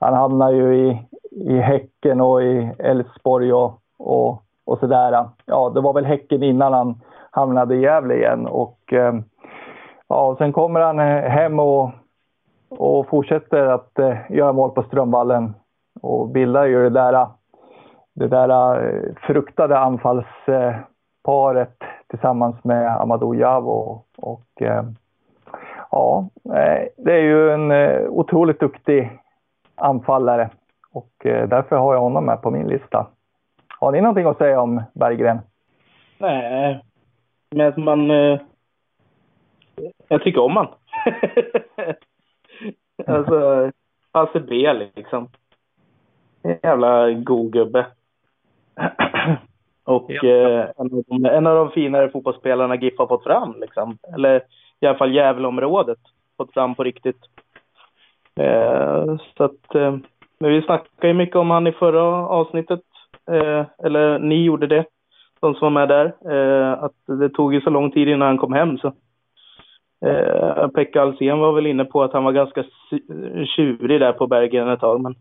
han hamnar ju i, i Häcken och i Elfsborg och, och, och sådär. Ja, det var väl Häcken innan han hamnade i Gävle igen. Och, eh, ja, och sen kommer han hem och, och fortsätter att eh, göra mål på Strömvallen och bildar ju det där, det där eh, fruktade anfallsparet tillsammans med Amadou Javo. Och, eh, ja, eh, det är ju en eh, otroligt duktig anfallare och eh, därför har jag honom med på min lista. Har ni någonting att säga om Berggren? Nej, eh, men man... Eh, jag tycker om han. alltså, Hasse B liksom. En jävla god gubbe. Och eh, en, av de, en av de finare fotbollsspelarna GIF har fått fram liksom. Eller i alla fall Gävleområdet fått fram på riktigt. Eh, så att, eh, men vi snackade ju mycket om han i förra avsnittet. Eh, eller ni gjorde det de som var med där, eh, att det tog ju så lång tid innan han kom hem. Så. Eh, Pekka Alsen var väl inne på att han var ganska tjurig där på Bergen ett tag, men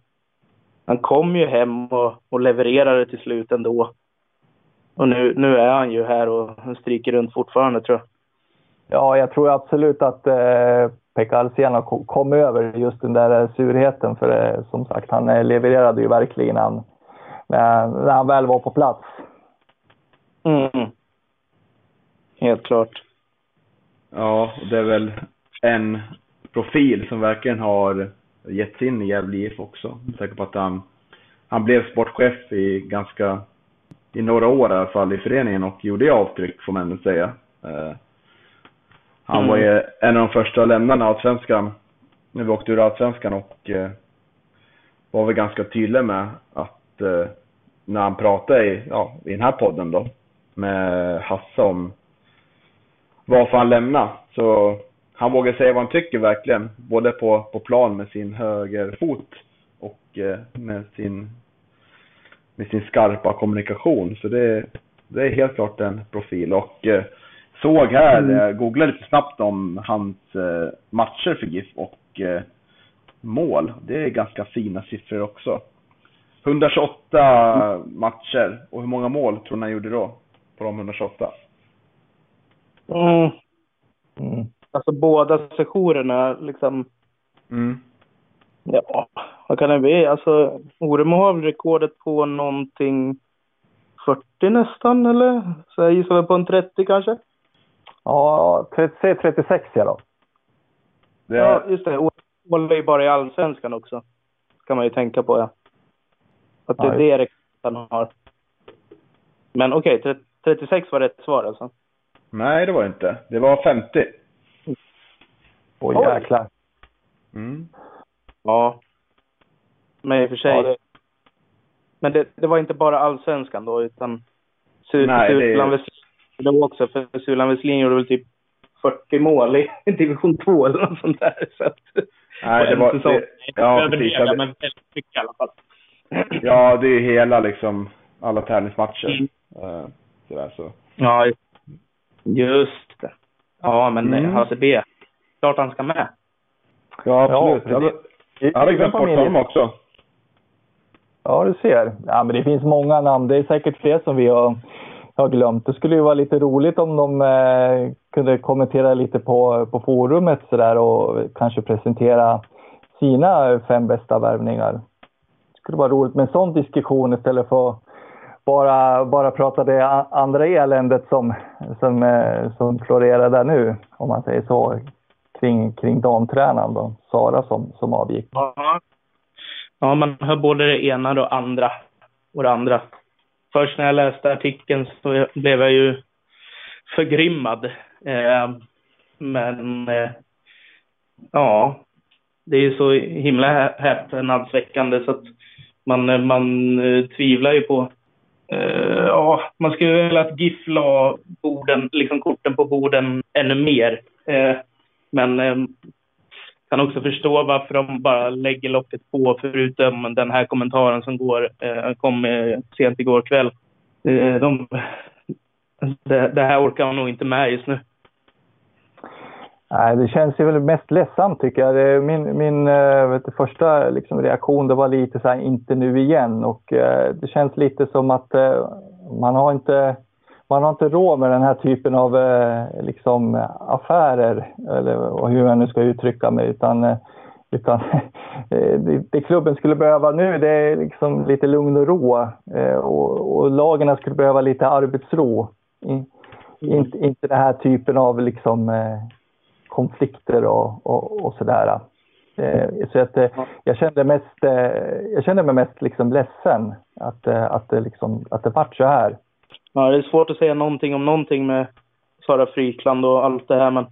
han kom ju hem och, och levererade till slut ändå. Och nu, nu är han ju här och han stryker runt fortfarande tror jag. Ja, jag tror absolut att eh, Pekka ko- kommit över just den där surheten. För eh, som sagt, han eh, levererade ju verkligen han, när, när han väl var på plats. Mm. Helt klart. Ja, och det är väl en profil som verkligen har gett sig in i Gävle IF också. Jag är säker på att han, han blev sportchef i ganska, i några år i alla fall i föreningen och gjorde avtryck får man ändå säga. Uh, han mm. var ju en av de första lämnarna av Allsvenskan när vi åkte ur Allsvenskan och uh, var väl ganska tydlig med att uh, när han pratade i, ja, i den här podden då med Hasse om varför han lämnade. Så han vågar säga vad han tycker verkligen. Både på, på plan med sin högerfot och eh, med, sin, med sin skarpa kommunikation. Så det, det är helt klart en profil. Och eh, såg här, mm. jag googlade lite snabbt om hans eh, matcher för GIF och eh, mål. Det är ganska fina siffror också. 128 mm. matcher. Och hur många mål tror ni han gjorde då? På de 128? Mm. Mm. Alltså båda sessionerna liksom. Mm. Ja, vad kan det bli? Alltså Oremo har väl rekordet på någonting 40 nästan eller? Så jag gissar väl på en 30 kanske? Ja, 30, 36 ja då. Det... Ja, just det. Håller ju bara i allsvenskan också. Kan man ju tänka på ja. Att det är ja, det han har. Men okej, okay, 36 var rätt svar alltså? Nej, det var det inte. Det var 50. Åh oh, jäklar. Mm. Ja. Men i och för sig. Ja, det... Men det, det, var inte bara allsvenskan då, utan Su Nej, Sulan det... det var också, för Sulan Westlin gjorde väl typ 40 mål i division 2 eller något sånt där. Så att, Nej, det var... Det, ja, precis. men väldigt mycket i alla fall. Ja, det är hela liksom, alla tävlingsmatcher. Mm. Uh, sådär, så. Ja, just det. Ja, men mm. Hasse B. Klart han ska med. Ja, absolut. Ja, jag hade glömt bort honom också. Ja, du ser. Ja, men det finns många namn. Det är säkert fler som vi har, har glömt. Det skulle ju vara lite roligt om de eh, kunde kommentera lite på, på forumet så där och kanske presentera sina fem bästa värvningar. Det skulle vara roligt med en sån diskussion istället för att bara, bara prata det andra eländet som, som, eh, som florerar där nu, om man säger så, kring, kring damtränaren då, Sara som, som avgick. Ja ja, man hör både det ena och det andra och det andra. Först när jag läste artikeln så blev jag ju förgrymmad. Eh, men eh, ja, det är ju så himla häpnadsväckande så att man, eh, man eh, tvivlar ju på Uh, ja, man skulle vilja att GIF la borden, liksom korten på borden ännu mer. Uh, men um, kan också förstå varför de bara lägger locket på förutom den här kommentaren som går, eh, kom uh, sent igår kväll. Eh, de, det, det, här orkar man nog inte med just nu. Nej, det känns ju väl mest ledsamt tycker jag. Min, min vet du, första liksom, reaktion det var lite så här, inte nu igen. Och det känns lite som att man har inte man har inte råd med den här typen av eh, liksom, affärer, eller hur jag nu ska uttrycka mig. Utan, eh, utan det, det, klubben skulle behöva nu det är liksom lite lugn och ro. Eh, och, och lagen skulle behöva lite arbetsro. In, inte, inte den här typen av liksom, konflikter och, och, och sådär. Så att, jag, kände mest, jag kände mig mest liksom ledsen att, att, liksom, att det vart så här. Ja, det är svårt att säga någonting om någonting med Sara Frykland och allt det här, men...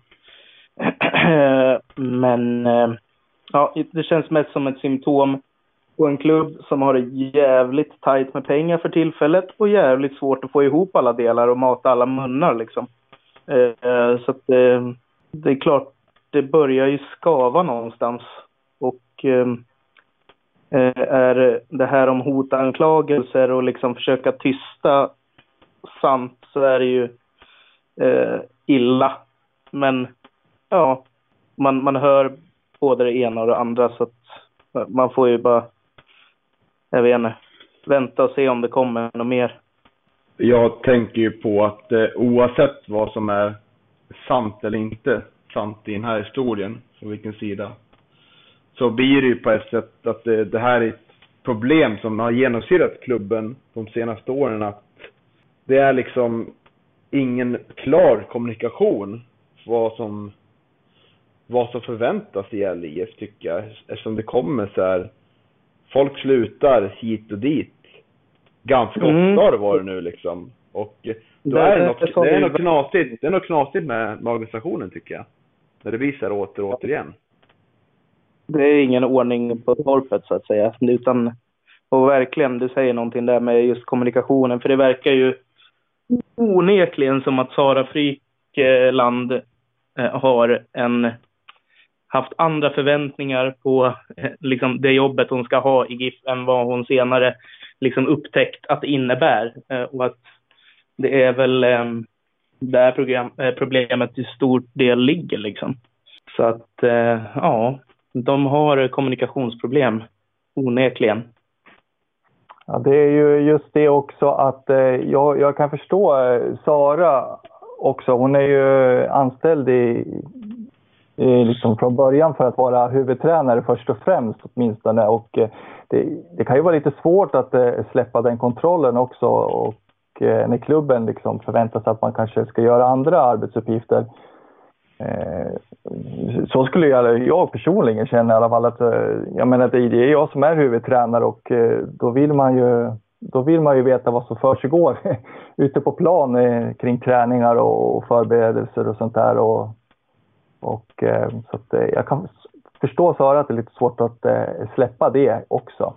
men... Eh, ja, det känns mest som ett symptom på en klubb som har det jävligt tajt med pengar för tillfället och jävligt svårt att få ihop alla delar och mata alla munnar liksom. Eh, så att det, det är klart, det börjar ju skava någonstans. Och ehm, är det här om hotanklagelser och liksom försöka tysta sant så är det ju eh, illa. Men ja, man, man hör både det ena och det andra så att eh, man får ju bara, jag vet inte, vänta och se om det kommer något mer. Jag tänker ju på att eh, oavsett vad som är sant eller inte sant i den här historien, från vilken sida, så blir det ju på ett sätt att det, det här är ett problem som har genomsyrat klubben de senaste åren. Att det är liksom ingen klar kommunikation vad som vad som förväntas i Gävle IF tycker jag. Eftersom det kommer så här, folk slutar hit och dit. Ganska Mm. ofta har det varit nu liksom. Och då Det- är det, något, det är något knasigt, det är något knasigt med, med organisationen tycker jag. När det blir så här åter och återigen. Det är ingen ordning på torpet så att säga. Utan, och verkligen, du säger någonting där med just kommunikationen. För det verkar ju onekligen som att Sara Frykland eh, har en, haft andra förväntningar på eh, liksom, det jobbet hon ska ha i GIF än vad hon senare liksom, upptäckt att det innebär. Eh, och att det är väl där program, problemet till stor del ligger. Liksom. Så att, ja, de har kommunikationsproblem, onekligen. Ja, det är ju just det också att eh, jag, jag kan förstå eh, Sara också. Hon är ju anställd i, i, liksom från början för att vara huvudtränare först och främst åtminstone. Och eh, det, det kan ju vara lite svårt att eh, släppa den kontrollen också. Och eh, när klubben liksom förväntar sig att man kanske ska göra andra arbetsuppgifter. Eh, så skulle jag, jag personligen känna i alla fall att eh, jag menar, det det är jag som är huvudtränare och eh, då vill man ju, då vill man ju veta vad som försiggår ute på plan kring träningar och förberedelser och sånt där. Och, och, så att, jag kan förstå Sara att det är lite svårt att släppa det också.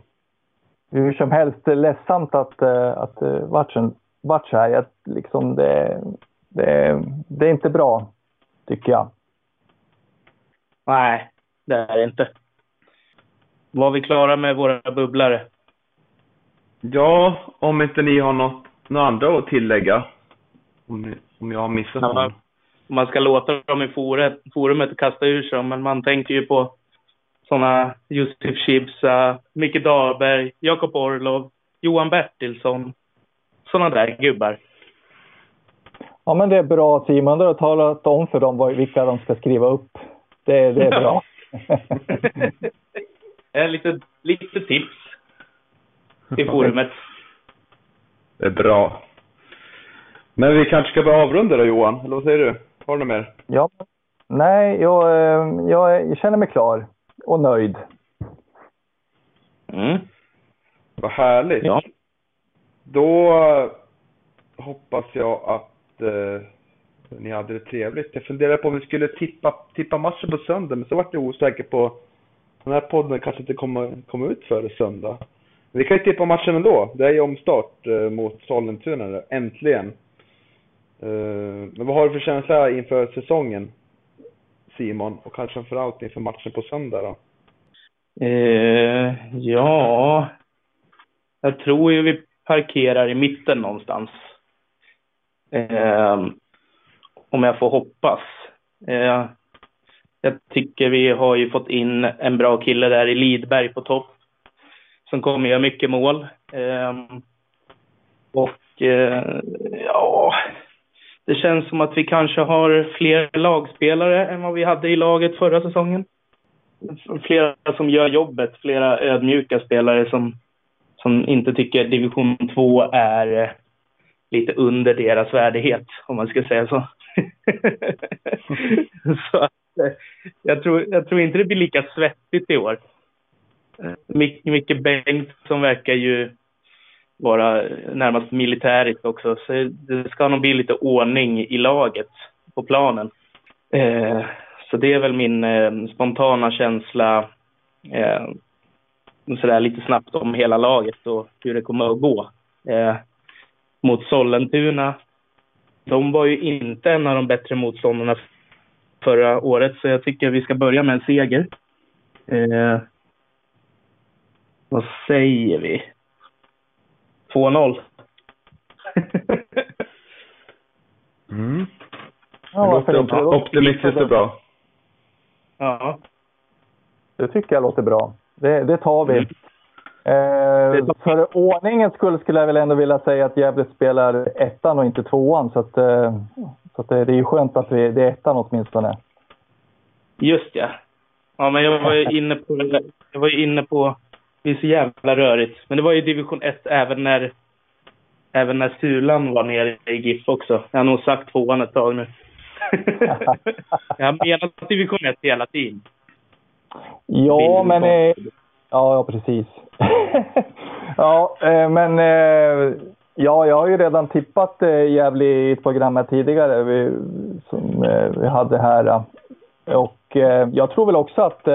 Hur som helst, det är ledsamt att, det att matchen vart så här. Jag, liksom det, det, det är inte bra, tycker jag. Nej, det är det inte. Var vi klara med våra bubblare? Ja, om inte ni har något, något andra att tillägga. Om, ni, om jag har missat Ja, någon. Man ska låta dem i forumet, forumet kasta ur sig, men man tänker ju på sådana Josef Schibsa, Micke Dahlberg, Jakob Orlov, Johan Bertilsson. Sådana där gubbar. Ja, men det är bra Simon. Du har talat om för dem vad- vilka de ska skriva upp. Det, det är bra. Eh, lite, lite tips i forumet. Det är bra. Men vi kanske ska börja avrunda då Johan, eller vad säger du? Har du något mer? ja. Nej, jag, eh, jag känner mig klar och nöjd. Mm. Vad härligt. Ja. Då eh, hoppas jag att eh, ni hade det trevligt. Jag funderade på om vi skulle tippa, tippa matchen på söndag, men så vart jag osäker på den här podden kanske inte kommer kommer ut före söndag. Men vi kan ju tippa matchen ändå. Det är ju omstart eh, mot Sollentuna nu, äntligen. Eh, men vad har du för känsla inför säsongen, Simon? Och kanske framförallt inför matchen på söndag då? Eh, ja, jag tror ju vi parkerar i mitten någonstans. Eh, om jag får hoppas. Eh, jag tycker vi har ju fått in en bra kille där i Lidberg på topp. Som kommer göra mycket mål. Eh, och eh, ja, det känns som att vi kanske har fler lagspelare än vad vi hade i laget förra säsongen flera som gör jobbet, flera ödmjuka spelare som, som inte tycker division 2 är eh, lite under deras värdighet, om man ska säga så. så eh, jag, tror, jag tror inte det blir lika svettigt i år. Eh, Mic- Micke Bengtsson verkar ju vara närmast militäriskt också, så det ska nog bli lite ordning i laget på planen. Eh, så det är väl min eh, spontana känsla eh, sådär lite snabbt om hela laget och hur det kommer att gå. Eh, mot Sollentuna, de var ju inte en av de bättre motståndarna förra året, så jag tycker vi ska börja med en seger. Eh, vad säger vi? 2-0. Mm. Ja, det låter inte? op- optimistiskt och bra. ja. Det tycker jag låter bra. Det, det tar vi. Mm. Eh, för ordningens skull skulle jag väl ändå vilja säga att Gävle spelar ettan och inte tvåan. Så, att, eh, så det, det är ju skönt att vi, det är ettan åtminstone. Just ja. Ja, men jag var ju inne på. Jag var ju inne på... Det är så jävla rörigt. Men det var ju division 1 även när... Även när Sulan var nere i GIF också. Jag har nog sagt tvåan ett tag nu. jag har menat division 1 hela tiden. Ja, men... Eh, ja, ja, precis. ja, eh, men... Eh, ja, jag har ju redan tippat eh, Gävle i ett program här tidigare vi, som vi hade här. Och jag tror väl också att,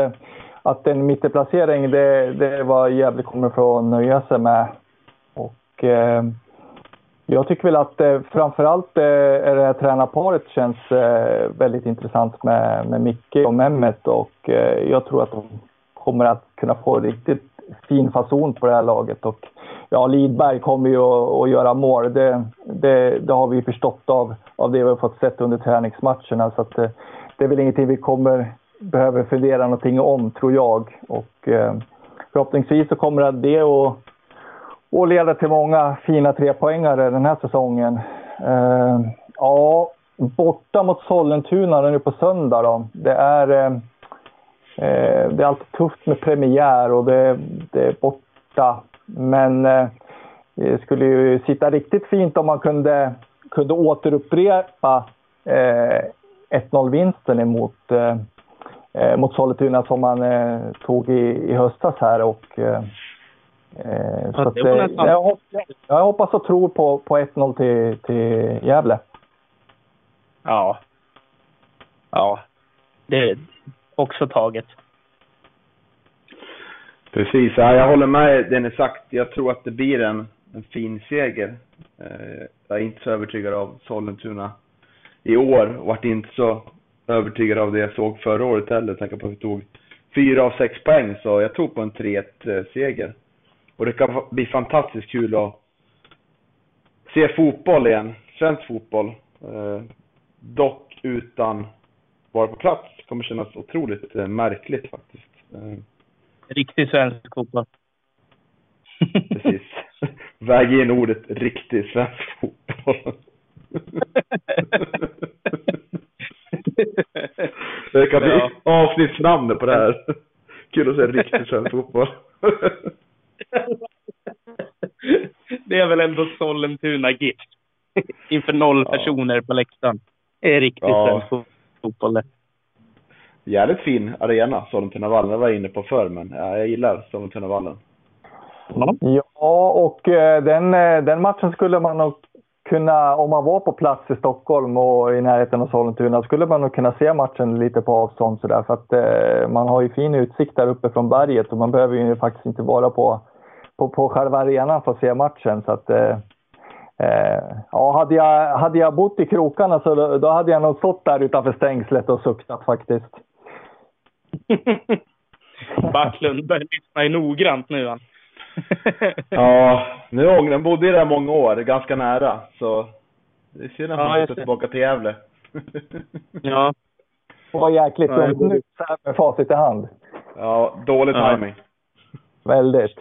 att en mittenplacering, det, det är vad Gävle kommer få nöja sig med. Och jag tycker väl att framförallt är det här tränarparet känns väldigt intressant med, med Micke och Mehmet och jag tror att de kommer att kunna få riktigt fin fason på det här laget. Och ja, Lidberg kommer ju att, att göra mål. Det, det, det, har vi förstått av, av det vi har fått sett under träningsmatcherna. Så att, eh, det är väl ingenting vi kommer behöver fundera någonting om, tror jag. Och eh, förhoppningsvis så kommer det att och leda till många fina trepoängare den här säsongen. Eh, ja, borta mot Sollentuna nu på söndag då. Det är, eh, eh, det är alltid tufft med premiär och det, det är borta. Men eh, det skulle ju sitta riktigt fint om man kunde, kunde återupprepa eh, 1-0-vinsten emot eh, eh, mot Sollentuna som man eh, tog i, i höstas här. Och, eh, Eh, så att, eh, jag, hoppas, jag hoppas och tror på, på 1-0 till, till Gävle. Ja. Ja. Det är också taget. Precis, ja, jag håller med det ni sagt. Jag tror att det blir en, en fin seger. Eh, jag är inte så övertygad av Sollentuna i år och vart inte så övertygad av det jag såg förra året heller. Jag på att vi tog fyra av sex poäng, så jag tror på en 3-1-seger. Eh, och det kan bli fantastiskt kul att se fotboll igen, svensk fotboll. Eh, dock utan vara på plats. Det kommer kännas otroligt eh, märkligt faktiskt. Eh. Riktig svensk fotboll. Precis. Väg in ordet riktig svensk fotboll. det kan bli ja. avsnittsnamnet på det här. Kul att se riktig svensk fotboll. det är väl ändå Sollentuna gift. Inför noll ja. personer på läktaren. Det är riktigt ja. svensk fotboll Jävligt fin arena, Sollentunavallen. Jag var inne på förr, men ja, jag gillar Sollentunavallen. Ja, och eh, den, eh, den matchen skulle man nog kunna, om man var på plats i Stockholm och i närheten av Sollentuna, skulle man nog kunna se matchen lite på avstånd sådär. För att eh, man har ju fin utsikt där uppe från berget och man behöver ju faktiskt inte vara på på, på själva arenan för att se matchen. Så att, eh, eh, ja, hade, jag, hade jag bott i krokarna så då, då, hade jag nog stått där utanför stängslet och suktat faktiskt. Backlund börjar lyssna noggrant nu. Han. ja, nu ångrar han bodde ju där många år, ganska nära. Så det är synd att man ja, tillbaka till Gävle. ja. Det var jäkligt ja, dumt nu så här med facit i hand. Ja, dålig ja. timing. Väldigt.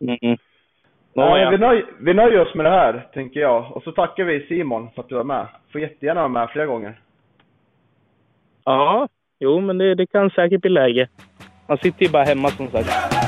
mm. Ja, ja. Vi, nöj, vi nöjer oss med det här, tänker jag. Och så tackar vi Simon för att du var med. Får jättegärna vara med flera gånger. Ja, jo, men det, det kan säkert bli läge. Man sitter ju bara hemma som sagt.